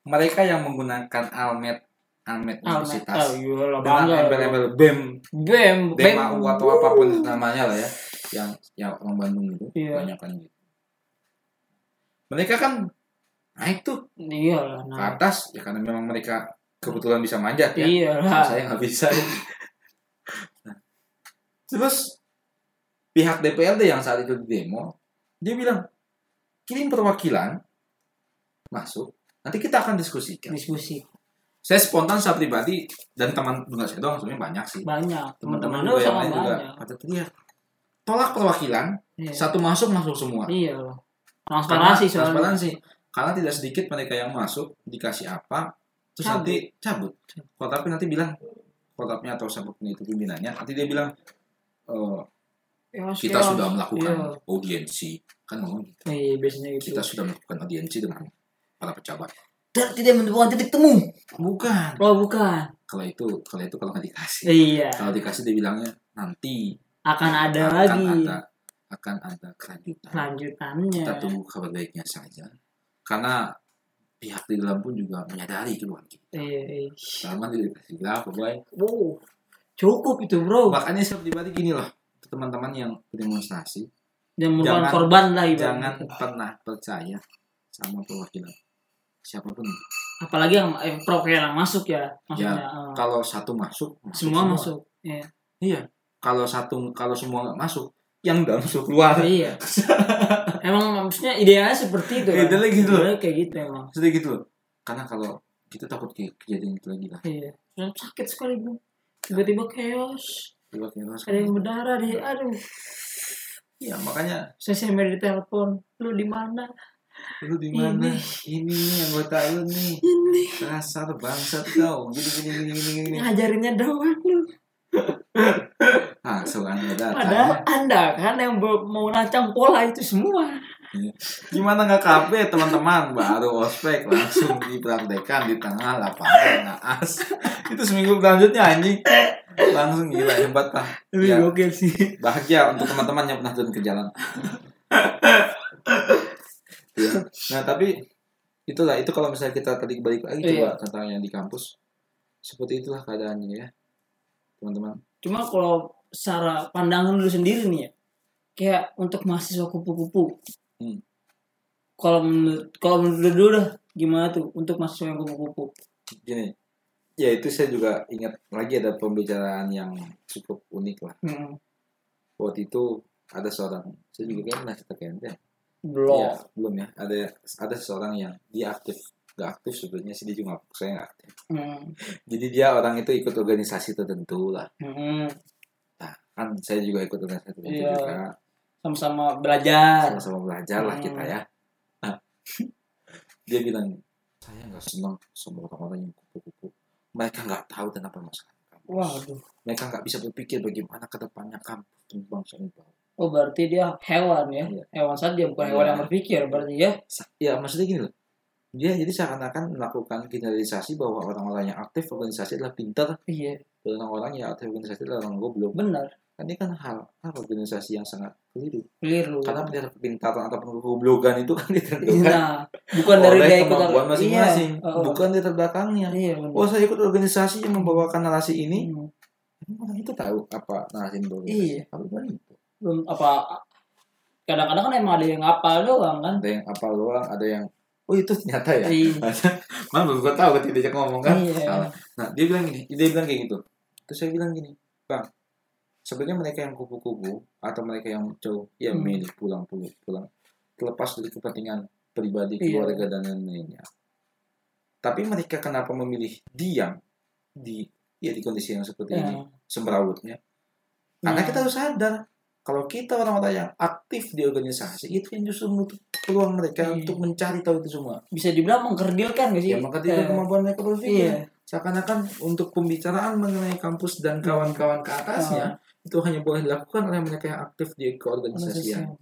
mereka yang menggunakan almet almet Almet. universitas Oh, iyalah, dengan bangga. embel-embel BEM, Bem, bem. Atau apa pun namanya lah ya, yang yang orang Bandung itu Iya. banyak kan gitu. Mereka kan naik tuh Iya lah. ke Nah. atas ya karena memang mereka kebetulan bisa manjat ya. Iya lah. Saya nggak bisa. Nah, Terus pihak DPRD yang saat itu di demo, dia bilang kirim perwakilan masuk, nanti kita akan diskusikan. Diskusi Saya spontan saya pribadi dan teman juga saya doang sebenarnya banyak sih. banyak. Teman-teman juga yang lain juga pada teriak tolak perwakilan, Iya. satu masuk masuk semua. Iya. Transparansi soalnya. transparansi. Karena tidak sedikit mereka yang masuk dikasih apa, terus Cabut. nanti cabut. Kalau tapi nanti bilang kotapnya atau siapa pun itu pimpinannya, nanti dia bilang eh, Ya, kita siap. sudah melakukan Iya. audiensi, kan ngomong gitu. Iya, biasanya gitu. Kita sudah melakukan audiensi dengan para pejabat. Dan tidak menemukan titik temu. Bukan. Oh, bukan. Kalau itu, kalau itu kalau nggak dikasih. Iya. Kalau dikasih dia bilangnya nanti Akan ada akan lagi ada akan ada kelanjutan. kelanjutannya. Kita tunggu kabar baiknya saja. Karena pihak di dalam pun juga menyadari keluhan kita. Iya, iya. Sama dia dikasih berapa, boy. Wow. Cukup itu, Bro. Makanya saya pribadi gini loh, teman-teman yang berdemonstrasi, Yang merupakan jangan- korban lah ibaratnya. jangan pernah percaya sama perwakilan siapa pun. Apalagi yang eh, perwakilan masuk ya, maksudnya. eh, Kalau satu masuk, semua masuk. Iya. Iya. Kalau satu, kalau semua nggak masuk, yang dalam masuk keluar. iya. emang maksudnya idealnya seperti itu kan. Idealnya gitu. Idealnya kayak gitu emang. Sedih gitu loh. Karena kalau kita takut ke kejadian itu lagi lah. Iya. Dan sakit sekali, Bu. Tiba-tiba chaos. Tiba-tiba Ada yang berdarah deh. Aduh. Iya, makanya Saya di telepon. Lu di mana? Lu di mana? Ini nih anggota lu nih. Ini. Kasar bangsat kau. Gini gini gini gini gini. Ngajarinnya doang lu. Langsung anda Padahal. Anda kan yang mau rancang pola itu semua. Gimana nggak kafe teman-teman? Baru ospek langsung dipraktekan di tengah lapangan naas. Itu seminggu selanjutnya anjing. Langsung gila hebat pak. Ya, gokil sih. bahagia untuk teman-teman yang pernah turun ke jalan. Ya. Nah tapi itulah itu kalau misalnya kita tadi balik lagi Iya. coba tentang yang di kampus seperti itulah keadaannya ya teman-teman. Cuma kalau secara pandangan lu sendiri nih ya. Kayak untuk mahasiswa kupu-kupu. Hmm. Kalau menurut kalau menurut lu dah gimana tuh untuk mahasiswa yang kupu-kupu? Gini, ya itu saya juga ingat lagi ada pembicaraan yang cukup unik lah. Hmm. Waktu itu ada seorang, saya juga kayaknya pernah cerita ke ente. Belum. Ya, belum ya. Ada ada seorang yang dia aktif, gak aktif sebenarnya sih dia cuma saya nggak aktif. Hmm. Jadi dia orang itu ikut organisasi tertentu lah. Hmm. Nah, kan saya juga ikut organisasi tertentu Iya. juga. Sama-sama belajar. Sama-sama belajar lah Hmm. kita ya. Nah, dia bilang saya nggak senang sama orang-orang yang kupu-kupu. Mereka nggak tahu dan apa masalah kampus. Waduh. Mereka nggak bisa berpikir bagaimana ke depannya kampus dan bangsa ini. Oh berarti dia hewan ya? Iya. Hewan saja bukan Iya. hewan yang berpikir berarti ya? Ya maksudnya gini loh. Dia jadi seakan-akan melakukan generalisasi bahwa orang-orang yang aktif organisasi adalah pintar Iya. dan orang-orang yang aktif organisasi adalah orang goblok. Benar. Kan ini kan hal, hal organisasi yang sangat keliru. Keliru. Karena kepintaran ataupun kegoblokan itu kan ditentukan Nah, bukan dari dia ikut masing-masing, Iya. Oh, bukan di belakangnya. Iya, benar. Oh saya ikut organisasi yang membawakan narasi ini, Hmm. orang itu tahu apa narasi yang berorganisasi? Iya. Apa itu? Belum apa kadang-kadang kan emang ada yang ngapal doang kan? Ada yang apa doang, ada yang oh itu ternyata ya. Iya. Mana baru gue tahu ketika dia ngomong kan. Iya. Salah. Nah dia bilang gini, dia bilang kayak gitu. Terus saya bilang gini, bang, sebenarnya mereka yang kupu-kupu atau mereka yang jauh, ya Hmm. milih pulang pulang pulang, terlepas dari kepentingan pribadi Iya. keluarga dan lain-lainnya. Tapi mereka kenapa memilih diam di ya di kondisi yang seperti ini Ya. semrawutnya? Karena Nah. kita harus sadar kalau kita orang-orang yang aktif di organisasi itu yang justru menutup peluang mereka Iya. untuk mencari tahu itu semua. bisa dibilang mengkerdilkan gak sih Ya maka tidak Eh, kemampuan mereka berpikir. iya Seakan-akan untuk pembicaraan mengenai kampus dan kawan-kawan ke atasnya itu hanya boleh dilakukan oleh mereka yang aktif di keorganisasian.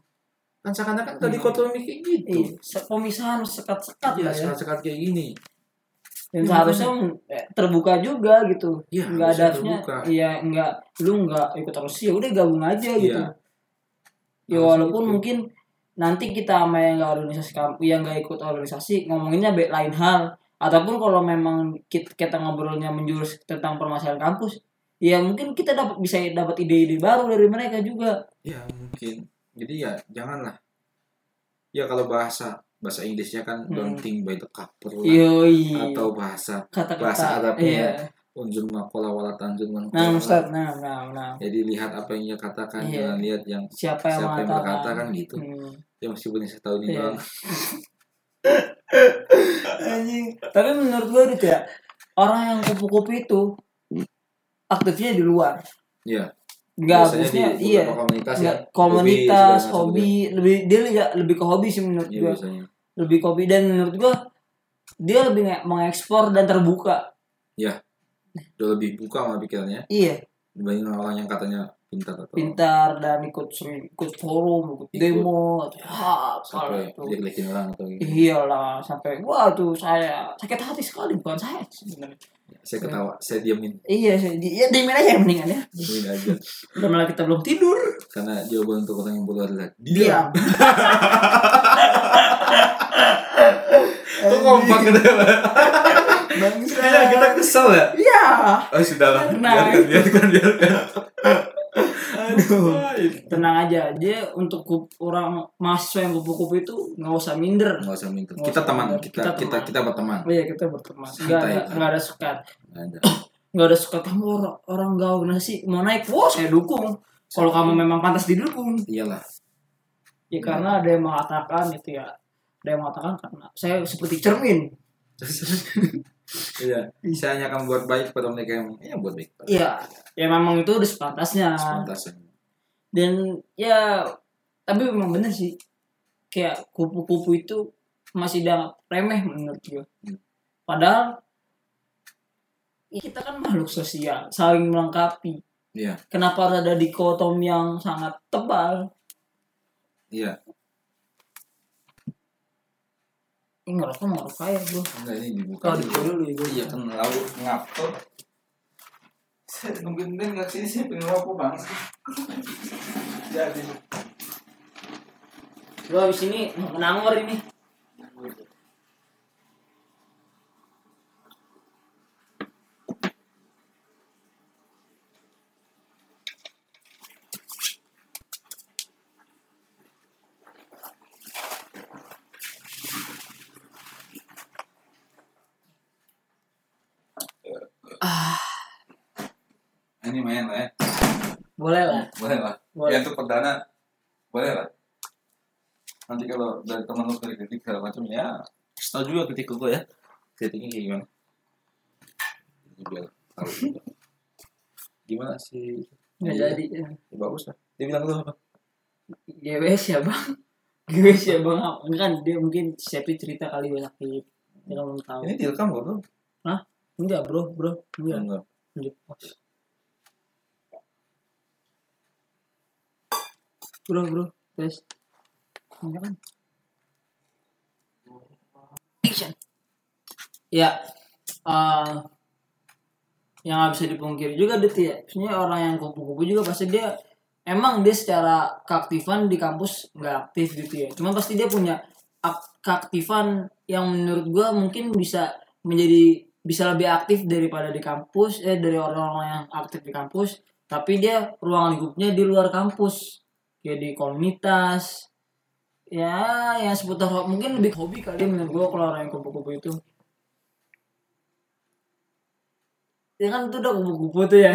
Kan seakan-akan tadi Iya. dikotomi kayak gitu. Iya, pemisahan sekat-sekat Iya, ya. sekat-sekat kayak gini. Dan seharusnya eh, terbuka juga gitu. Iya, Enggak ada harusnya iya enggak lu enggak ikut terus ya udah gabung aja gitu. Iya. Ya walaupun gitu. mungkin nanti kita sama yang enggak organisasi yang enggak ikut organisasi ngomonginnya lain hal ataupun kalau memang kita, kita ngobrolnya menjurus tentang permasalahan kampus ya mungkin kita dapat bisa dapat ide-ide baru dari mereka juga. Ya mungkin. Jadi ya janganlah. Ya kalau bahasa bahasa Inggrisnya kan Hmm. don't think by the cover lah. Yoi. atau bahasa kata-kata bahasa Arabnya. iya. unjun makola wala tanjun man Nah. Ustaz, nah, nah, nah. Jadi lihat apa yang ia katakan Iya. jangan lihat yang Siapa yang siapa yang berkata kan gitu. Hmm. Ya meskipun yang saya tahu ini Iya. doang. Anjing. Tapi menurut gue gitu ya, orang yang kupu-kupu itu aktifnya di luar. Iya. Enggak, Biasanya maksudnya iya. komunitas ya. Nggak, komunitas, macam hobi, lebih dia lebih ke hobi sih menurut Iya gue. biasanya. Lebih ke hobi dan menurut gue dia lebih nge- mengekspor dan terbuka. Udah lebih buka malah pikirannya Iya, dibanding orang yang katanya pintar atau pintar dan ikut sering ikut forum, ikut Ikut. demo, ha, kalau sampai itu. jelek-jelekin orang atau gitu. Iyalah, sampai wah tuh saya sakit hati sekali bukan saya sebenarnya. Saya ketawa, saya diamin, Iya, saya di, ya diemin aja yang mendingan ya. diamin aja. Udah malah kita belum tidur. Karena jawaban untuk orang yang bodoh adalah Diam. kompak gitu? Bangsa. Kayaknya kita kesel ya. Iya. Oh sudah lah, biarkan, biarkan, biarkan. Aduh. Tenang aja, dia untuk kup- orang mahasiswa yang kupu-kupu itu nggak usah minder. Nggak usah. Nggak Kita usah teman, minder. kita Kita kita teman. kita berteman. Oh iya kita berteman. Nggak Santai. ada, nggak ada sukat. Nggak ada. Nggak ada sukat kamu orang orang nggak organisasi mau naik, wah saya dukung. Kalau kamu memang pantas didukung, Iyalah. ya karena ada yang mengatakan itu ya, ada yang mengatakan karena saya seperti cermin. Iya. Saya hanya akan buat baik pada mereka yang ya buat baik. Iya, ya memang itu udah sepantasnya. Sepantasnya. dan ya tapi memang bener sih kayak kupu-kupu itu masih dianggap remeh menurut gue Hmm. padahal ya kita kan makhluk sosial saling melengkapi Iya. kenapa ada dikotom yang sangat tebal Iya. Ini ngerokok mau ngerokok ya gue Enggak ini dibuka. kalau dibuka dulu ya gue Iya kan lalu ngapot. Saya nungguin Ben nggak sini saya pengen rokok bang. Jadi. gue abis ini mau nangor ini Ini main lah ya. boleh lah Boleh lah. Boleh. Ya untuk perdana boleh lah. Nanti kalau dari teman lu kritik segala macam ya, tahu juga kritik gue ya. Kritiknya kayak gimana? Jadi Biar tahu juga. Gimana sih? nggak Iya. jadi Ya, bagus lah. Dia bilang lu apa? GWS ya bang GWS ya bang enggak kan dia mungkin Sepi cerita kali gue sakit dia nggak mau tahu Ini direkam gak bro? enggak bro bro enggak Enggak. Di Bro, bro, tes. Enggak kan? Ya, eh yang nggak bisa dipungkiri juga dit ya. Maksudnya orang yang kupu-kupu juga pasti dia emang dia secara keaktifan di kampus nggak aktif gitu ya. Cuma pasti dia punya ak- keaktifan yang menurut gua mungkin bisa menjadi bisa lebih aktif daripada di kampus eh dari orang-orang yang aktif di kampus tapi dia ruang lingkupnya di luar kampus kayak di komunitas ya yang seputar mungkin lebih hobi kali menurut gua kalau orang yang kupu-kupu itu ya kan itu udah kupu-kupu tuh ya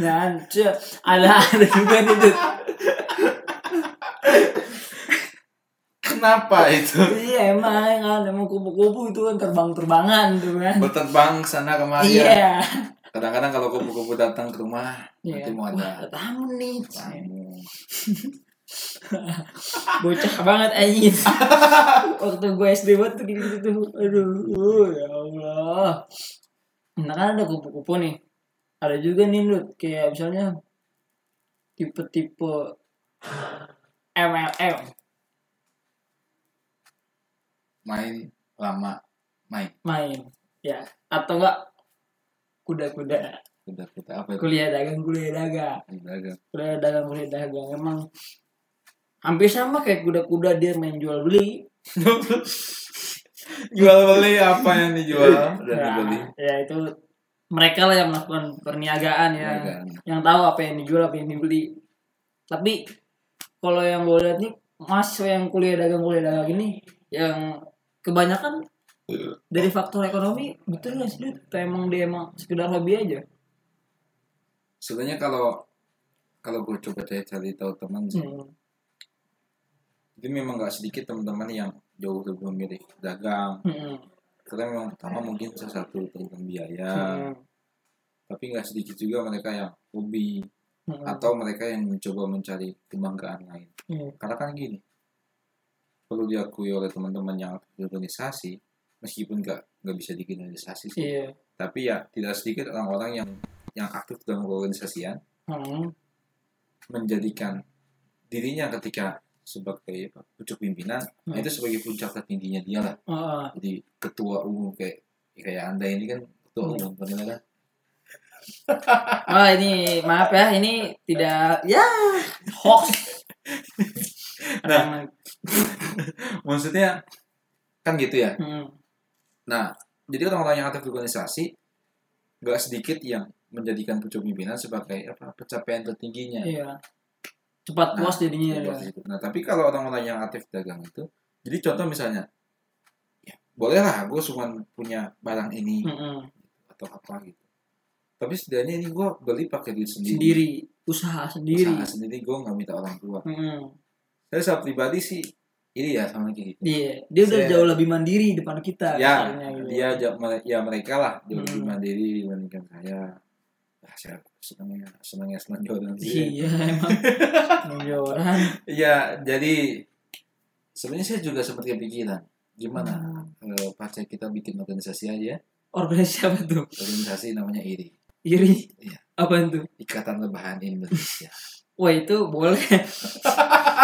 nah cuy, ada ada juga nih Dut. Kenapa itu? iya emang kan emang kupu-kupu itu kan terbang-terbangan tuh kan Berterbang sana kemari ya. iya Kadang-kadang kalau kupu-kupu datang ke rumah, Iya. nanti mau Wah, ada ada tamu nih tamu. bocah banget anjing. Waktu gue SD banget tuh gitu tuh. Aduh uh, ya Allah. Nah kan ada kupu-kupu nih. Ada juga nih Lut kayak misalnya tipe-tipe MLM main lama main main ya. Atau enggak kuda-kuda. Udah kita apa itu? Kuliah dagang kuliah dagang. Dagang. Kuliah dagang kuliah dagang. Emang hampir sama kayak kuda-kuda dia main jual beli jual beli apa yang dijual? Dan ya, dibeli ya itu mereka lah yang melakukan perniagaan ya. Dagang. yang tahu apa yang dijual apa yang dibeli. Tapi kalau yang gue lihat nih mas yang kuliah dagang kuliah dagang ini yang kebanyakan dari faktor ekonomi betul nggak sih? Atau emang dia emang sekedar hobi aja sebenarnya kalau kalau gue coba cari cari tahu teman sih hmm. jadi memang nggak sedikit teman-teman yang jauh lebih memilih dagang Hmm. karena memang pertama mungkin salah satu tentang biaya Hmm. tapi nggak sedikit juga mereka yang hobi Hmm. atau mereka yang mencoba mencari kebanggaan lain Hmm. karena kan gini perlu diakui oleh teman-teman yang organisasi meskipun nggak nggak bisa digeneralisasi sih iya tapi ya tidak sedikit orang-orang yang yang aktif dalam organisasian Hmm. menjadikan dirinya ketika sebagai pucuk pimpinan nah Hmm. itu sebagai puncak tertingginya dia lah Ah, jadi ketua umum kayak kayak anda ini kan ketua Hmm. umum kan ah ini maaf ya ini tidak ya hoax Nah. maksudnya kan gitu ya Hmm. Nah jadi orang-orang yang aktif di organisasi nggak sedikit yang menjadikan pucuk pimpinan sebagai apa pencapaian tertingginya iya cepat puas jadinya Nah, ya. Nah, tapi kalau orang-orang yang aktif dagang itu, jadi contoh misalnya, ya boleh lah gue cuma punya barang ini Mm-mm. atau apa gitu. Tapi setidaknya ini gue beli pakai duit sendiri. sendiri usaha sendiri Usaha sendiri gue nggak minta orang tua. Mm-mm. Saya secara pribadi sih, ini ya sama kayak gitu. Iya, dia udah Saya- jauh lebih mandiri depan kita. Ya, misalnya gitu. dia ja- mere- ya mereka lah jauh lebih Hmm. mandiri dibandingkan saya. Ah, saya senangnya senangnya senang sih. Iya, emang menjualan. Iya, jadi sebenarnya saya juga sempat kepikiran gimana Hmm. eh, pacar kita bikin organisasi aja Organisasi apa tuh? organisasi namanya IRI Iri. Iya. Apa itu? Ikatan Rebahan Indonesia Wah itu boleh.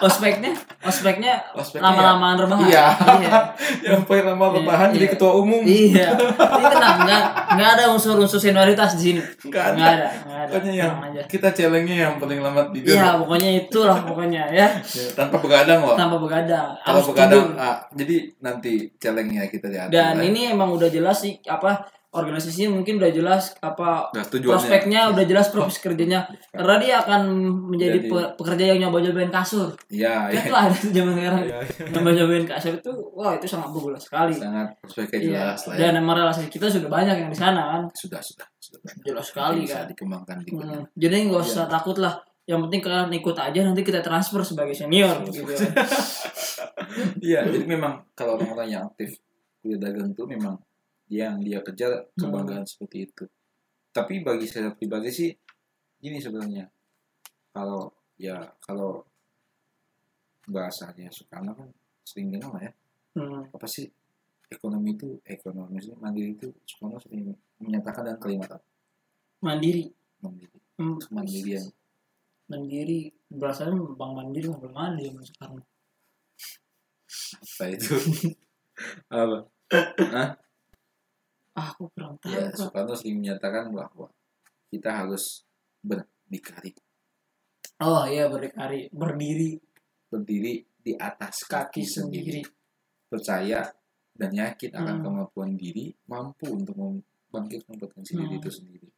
ospeknya, ospeknya lama-lamaan rebahan. Iya. iya. yang paling lama Iya, rebahan jadi iya. ketua umum Iya. Ini tenang, nggak nggak ada unsur-unsur senioritas di sini. Nggak ada. Nggak ada, nggak ada. pokoknya yang aja. kita challenge-nya yang paling lama tidur Iya, pokoknya itulah pokoknya ya. Ya, tanpa begadang loh Tanpa begadang. kalau Harus begadang ah, jadi nanti challenge-nya kita lihat Dan ini emang udah jelas sih apa organisasinya mungkin udah jelas apa nah, prospeknya udah jelas profesi kerjanya. Karena dia akan menjadi Jadi- pe- pekerja yang nyoba nyobain kasur. Iya kan iya. tuh ada tuh zaman sekarang. Iya, iya. nyoba nyobain kasur itu wah itu sangat bagus sekali. Sangat prospeknya iya. jelas lah ya. Dan emang relasi kita sudah banyak yang di sana kan? Sudah sudah sudah banyak. jelas sekali bisa kan? dikembangkan di Hmm, jadi nggak usah takut lah. Yang penting kalian ikut aja nanti kita transfer sebagai senior gitu. Iya, jadi memang kalau orang-orang yang aktif kuliah dagang itu memang yang dia kejar kebanggaan seperti itu. Tapi bagi saya pribadi sih gini sebenarnya. Kalau ya kalau bahasanya Soekarno kan sering dengar lah ya. Hmm, Apa sih ekonomi itu ekonomi sih mandiri itu Soekarno sering menyatakan dengan kalimat apa? mandiri Mandiri. Hmm, Kemandirian. mandiri berdasarkan bank mandiri nggak belum ada yang sekarang Apa itu? apa? Ah aku kurang tahu Ya. Soekarno sering menyatakan bahwa kita harus berdikari, oh iya berdikari berdiri berdiri di atas kaki kaki, sendiri sendiri, percaya dan yakin akan Hmm. kemampuan diri, mampu untuk membangkitkan potensi diri Hmm. itu sendiri.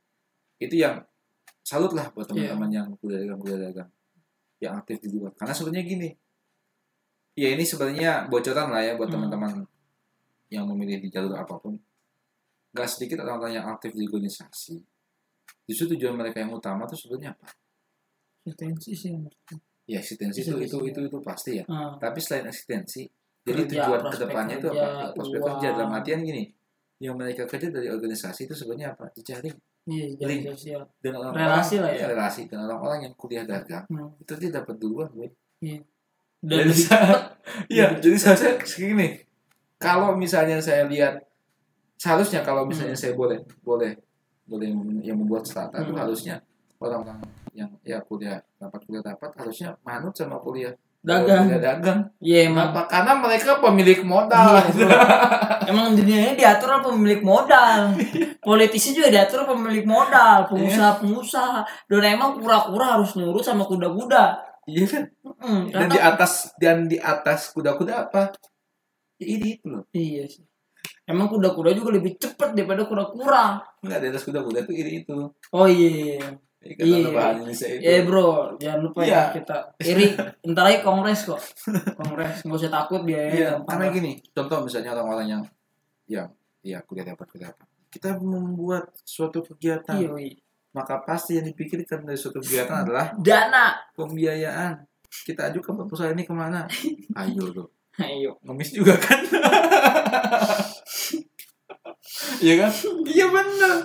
Itu yang salut lah buat Iya. teman-teman yang kuliah dagang kuliah dagang yang aktif di luar. Karena sebenarnya gini, ya ini sebenarnya bocoran lah ya buat Hmm. teman-teman yang memilih di jalur apa pun. Gak sedikit orang-orang yang aktif di organisasi. Justru tujuan mereka yang utama tuh sebenarnya apa? Eksistensi sih Ya eksistensi itu, itu itu itu pasti ya. ah Tapi selain eksistensi, jadi Kerja, tujuan ke depannya itu apa? Ya, prospek uang. kerja dalam artian gini, yang mereka kerja dari organisasi itu sebenarnya apa? Jejaring iya jadi Link. sosial dan orang Relasi lah ya. relasi dan orang-orang yang kuliah dagang Hmm. itu dia dapat duluan gue Iya. Dan cepet. Iya, jadi saya segini. Kalau misalnya saya lihat seharusnya kalau misalnya Hmm. saya boleh boleh boleh yang membuat strata itu Hmm. harusnya orang-orang yang ya kuliah dapat kuliah dapat harusnya manut sama kuliah Dagang. kuliah dagang. Iya emang. Kenapa? Karena mereka pemilik modal. Iya, bro. Emang dunia ini diatur oleh pemilik modal. Politisi juga diatur oleh pemilik modal, pengusaha-pengusaha. Dan emang kura-kura harus nurut sama kuda-kuda. Iya kan? Hmm, Dan di atas dan di atas kuda-kuda apa? Ya, ini itu loh. Iya sih. Emang kuda-kuda juga lebih cepat daripada kura-kura. Enggak di atas kuda-kuda itu ini itu. Oh iya. Iya. ada bahan Indonesia itu. Eh bro, jangan lupa Iya. ya kita iri. Ntar lagi kongres kok. Kongres, nggak usah takut dia. Iya, gampang karena gini, contoh misalnya orang-orang yang yang ya kuliah dapat kuliah dapat. Kita membuat suatu kegiatan, Iya, iya. maka pasti yang dipikirkan dari suatu kegiatan adalah Dana. pembiayaan. Kita ajukan proposal ini ke mana? Ayo tuh, Ayo. ngemis juga kan? Iya kan? Iya benar.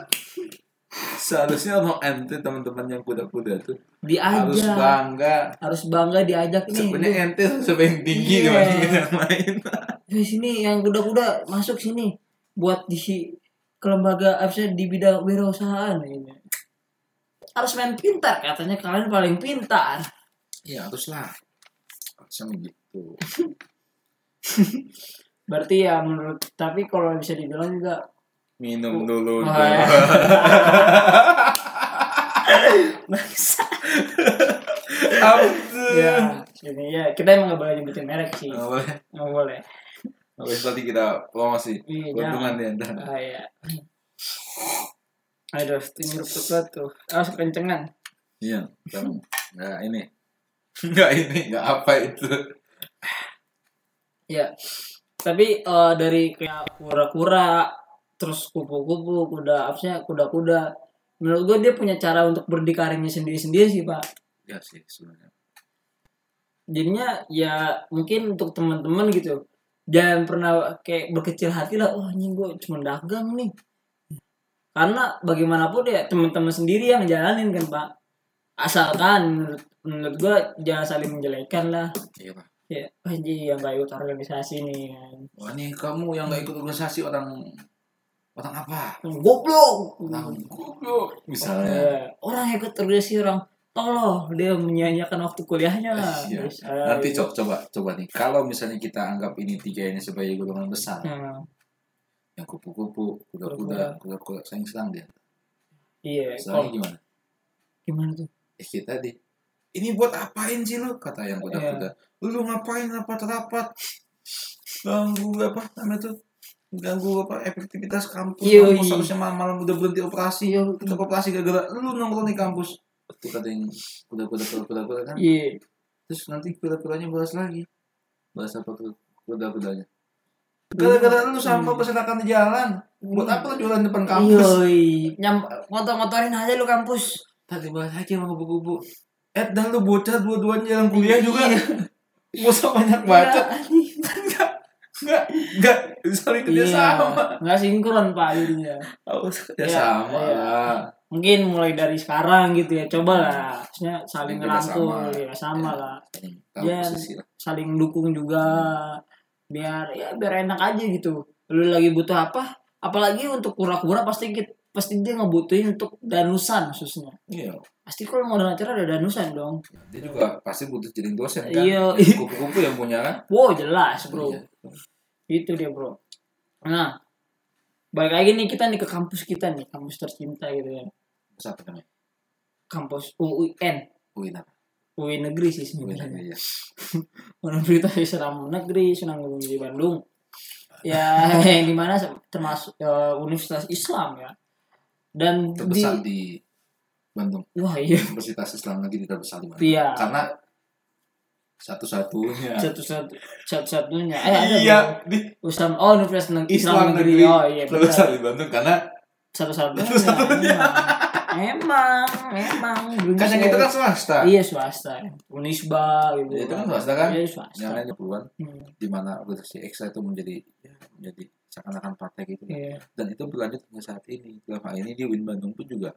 Seharusnya orang ente teman-teman yang kuda-kuda tuh harus Diajak. bangga. Harus bangga diajak nih. Sebenarnya ente sebenarnya tinggi Iya. dibandingin yang lain. Eh, sini yang kuda-kuda masuk sini buat di si ke lembaga apa sih, di bidang wirausahaan ini. Harus main pintar katanya kalian paling pintar. Iya haruslah. Harusnya begitu. Berarti ya menurut tapi kalau bisa dibilang juga Minum dulu. Dong. ya. Tuh? ya, ya kita emang gak boleh nyebutin merek sih. Nggak boleh. Nggak boleh. Habis tadi kita promosi. Iya, Keuntungan ya ntar. Ah, iya. Aduh, itu nyurup tuh. Ah, kekencengan. Iya. Kamu. Nggak ini. Nggak ini. Nggak apa itu. Iya. Tapi eh, dari kayak kura-kura, terus kupu-kupu, kuda apa sih, kuda-kuda. Menurut gue dia punya cara untuk berdikarinya sendiri-sendiri sih, Pak. Ya sih sebenarnya. Jadinya ya mungkin untuk teman-teman gitu. Jangan pernah kayak berkecil hati lah, oh anjing gue cuma dagang nih. Karena bagaimanapun ya teman-teman sendiri yang jalanin kan, Pak. Asalkan menurut, menurut gue jangan saling menjelekan lah. Iya pak. Ya, anjing yang gak ikut organisasi nih. Wah nih kamu yang nggak ikut organisasi orang orang apa? Goblok. Orang goblok. Misalnya. Eh, orang yang ikut organisasi orang tolong dia menyanyiakan waktu kuliahnya lah. Iya. Terus, eh, Nanti coba coba coba nih. Kalau misalnya kita anggap ini tiga ini sebagai golongan besar, Hmm, yang kupu-kupu, kuda-kuda, kuda-kuda sayang serang dia. iya. Kalau gimana? gimana tuh? Eh kita di ini buat apain sih lu kata yang kuda-kuda lu ngapain rapat-rapat ganggu apa namanya tuh ganggu apa efektivitas kampus Iya, kampus iya. harusnya malam-malam udah berhenti operasi Iya. tetap operasi gara-gara lu nongkrong di kampus itu kata yang kuda-kuda kuda-kuda kan Iya. terus nanti kuda-kudanya bahas lagi bahas apa tuh kuda-kudanya gara-gara lu sampah berserakan di jalan buat apa lu jualan depan kampus Yoi, nyam ngotor-ngotorin aja lu kampus. tadi bahas aja sama kupu-kupu eh dan lu bocah dua-duanya dalam kuliah juga Iya. Gak usah banyak baca Iya. Enggak Enggak Saling kerja sama Nggak sinkron pak jadinya. Harus kerja Iya, sama iya. lah Mungkin mulai dari sekarang gitu ya. Coba lah. Maksudnya saling sama. ya sama Ya. lah. Iya. lah Saling dukung juga. Biar ya biar enak aja gitu. Lu lagi butuh apa? Apalagi untuk kura-kura pasti kita pasti dia ngebutuhin untuk danusan khususnya. Iya Pasti kalau mau acara ada danusan dong. Dia juga pasti butuh jadi dosen kan Iya. Kupu-kupu yang punya kan Wow jelas bro. Iya. Itu dia bro. Nah, balik lagi nih kita nih ke kampus kita nih, kampus tercinta gitu ya. Siapa namanya Kampus UIN, Uin apa UI negeri sih Uin sebenarnya. iya Universitas Islam Negeri Sunang di Bandung. Ya, yang di mana termasuk eh, Universitas Islam ya. Dan Terbesar di di Bandung wah iya, Universitas Islam Negeri terbesar di Bandung iya. Karena Satu-satunya Satu-satu satu-satunya. Eh ada Iya di Islam oh Universitas Neg- Islam Negeri. Negeri Oh iya benar. di Bandung karena Satu-satunya. Emang, emang, emang. kan yang itu kan swasta Iya swasta, Unisba gitu. Ya, itu kan swasta kan? Iya swasta. yang lainnya puluhan Hmm, di mana organisasi ekstra itu menjadi ya, menjadi seakan-akan partai gitu Iya. dan itu berlanjut hingga saat ini dalam hal ini di Win Bandung pun juga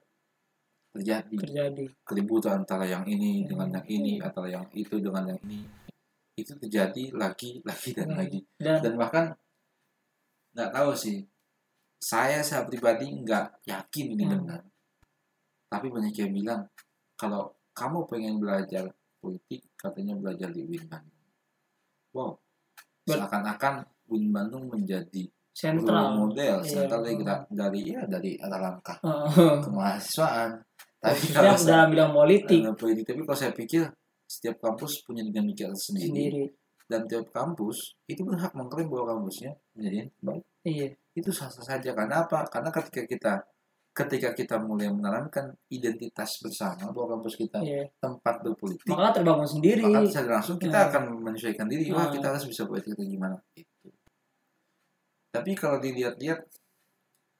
terjadi terjadi. Keributan antara yang ini dengan yang ini antara yang itu dengan yang ini. Itu terjadi lagi lagi dan Hmm. lagi. Dan dan bahkan nggak tahu sih. Saya saya pribadi nggak yakin ini Hmm. benar. Tapi banyak yang bilang kalau kamu pengen belajar politik katanya belajar di Win Bandung. Wow. Seakan-akan Win Bandung menjadi sentral. model Iya. sentral dari dari ya dari langkah Heeh. kemahasiswaan tapi kalau saya, dalam bidang politik. dalam politik tapi kalau saya pikir setiap kampus punya dinamika sendiri. Sendiri. Dan tiap kampus itu berhak mengklaim bahwa kampusnya menjadi baik. Iya. Itu sah sah saja. Karena apa? Karena ketika kita ketika kita mulai menanamkan identitas bersama bahwa kampus kita iya. tempat berpolitik maka terbangun sendiri. maka secara langsung kita Hmm. akan menyesuaikan diri. Wah kita harus bisa buat kita gimana? Itu tapi kalau dilihat-lihat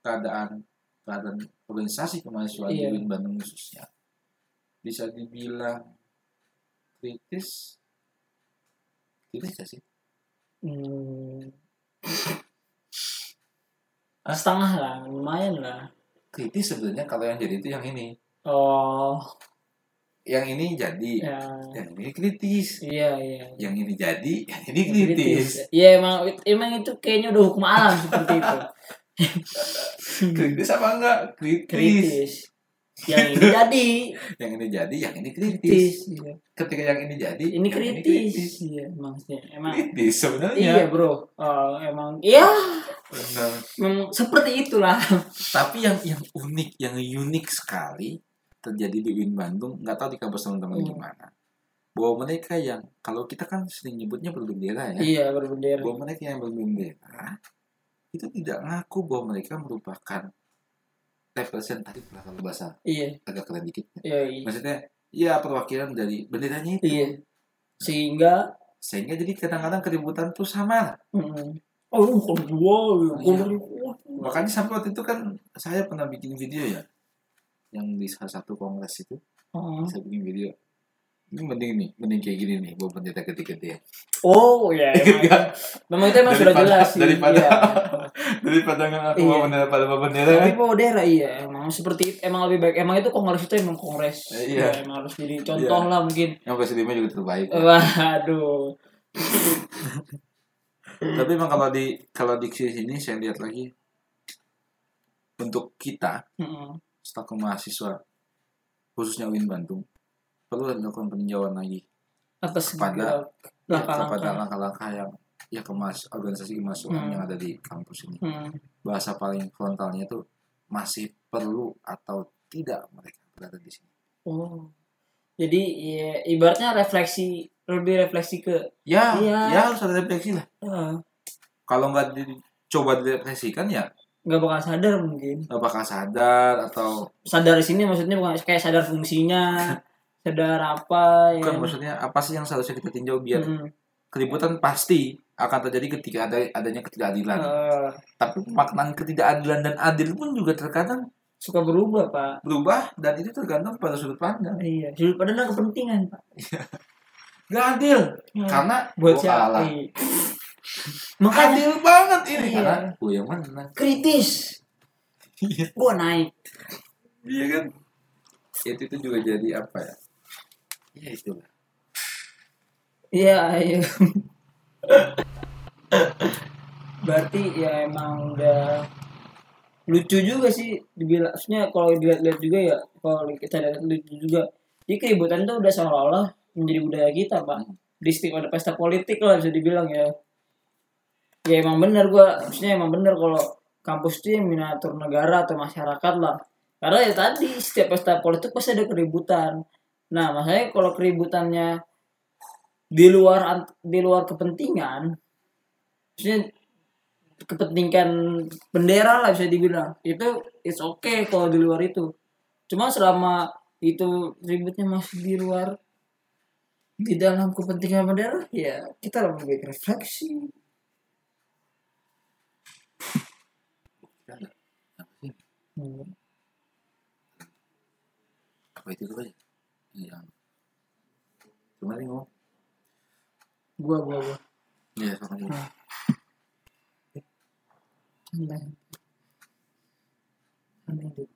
keadaan keadaan organisasi kemahasiswaan Iya. di UIN Bandung khususnya. Bisa dibilang kritis. Kritis gak sih? Hmm. setengah lah lumayan lah. Kritis sebenarnya kalau yang jadi itu yang ini. Oh. Yang ini jadi ya. yang ini kritis. Iya iya. Yang ini jadi yang ini kritis. Iya emang emang itu kayaknya udah hukum alam seperti itu. kritis apa enggak kritis, Kritis. Yang ini jadi yang ini jadi yang ini kritis, kritis. Iya. ketika yang ini jadi Ini yang kritis. Iya emang sih. Emang kritis sebenarnya iya bro. Oh, emang iya Benar. memang seperti itulah. tapi yang yang unik yang unik sekali terjadi di UIN Bandung nggak tahu di kampus teman-teman Hmm. gimana bahwa mereka yang kalau kita kan sering nyebutnya berbendera ya Iya berbendera. bahwa mereka yang berbendera itu tidak ngaku bahwa mereka merupakan representatif lah kalau bahasa Iya. agak keren dikit. Iya iya. maksudnya ya perwakilan dari benderanya itu. Iya. Sehingga sehingga jadi kadang-kadang keributan tuh sama. Mm, oh gua kalau gua makanya sampai waktu itu kan saya pernah bikin video ya. Yang di salah satu kongres itu. Oh. saya bikin video ini mending nih mending kayak gini nih bendera gede-gede Oh ya, Ingat emang, nggak? memang itu emang sudah jelas sih. daripada- Iya. daripada nggak aku Iya. bawa bendera pada bendera Tapi kan Modera iya, emang seperti emang lebih baik. Emang itu kongres itu emang kongres. Eh, iya. Ya, emang harus jadi contoh lah mungkin. yang presidennya juga terbaik Waduh. tapi emang kalau di kalau di sini saya lihat lagi untuk kita Mm-mm. selaku mahasiswa khususnya UIN Bandung perlu dilakukan peninjauan lagi Atas Kepada- ya, kepada langkah-langkah. yang ya kemas organisasi kemasukan Hmm. yang ada di kampus ini Hmm. bahasa paling frontalnya itu masih perlu atau tidak mereka berada di sini Oh. Jadi ya, ibaratnya refleksi lebih refleksi ke ya Iya. ya harus ada refleksi lah eh, kalau nggak dicoba direfleksikan ya nggak bakal sadar mungkin. nggak bakal sadar atau Sadar di sini maksudnya bukan kayak sadar fungsinya, sadar apa ya. bukan maksudnya apa sih yang seharusnya kita tinjau biar Hmm. keributan pasti akan terjadi ketika ada adanya ketidakadilan Eh, tapi pemaknaan ketidakadilan dan adil pun juga terkadang suka berubah pak. berubah dan itu tergantung pada sudut pandang Iya, sudut pandang kepentingan pak. nggak adil Hmm. karena buat siapa? Iya. Makanya adil banget ini Iya. karena gue yang menang kritis. Gua naik. iya kan itu itu juga jadi apa ya ya itu Iya, iya. Berarti ya emang udah lucu juga sih dibilang maksudnya kalau dilihat-lihat juga ya kalau kita lihat lucu juga jadi keributan itu udah seolah-olah menjadi budaya kita pak. Di setiap ada pesta politik lah bisa dibilang ya. Ya emang bener gua maksudnya emang bener kalau kampus itu yang miniatur negara atau masyarakat lah. Karena ya tadi setiap pesta politik pasti ada keributan nah makanya kalau keributannya di luar di luar kepentingan maksudnya kepentingan bendera lah bisa dibilang itu it's okay kalau di luar itu. Cuma selama itu ributnya masih di luar di dalam kepentingan bendera ya kita lebih baik refleksi Hmm. apa itu? Tuh aja yang kemarin ngomong gua gua gua. Ya sama ini. Santai santai Duk.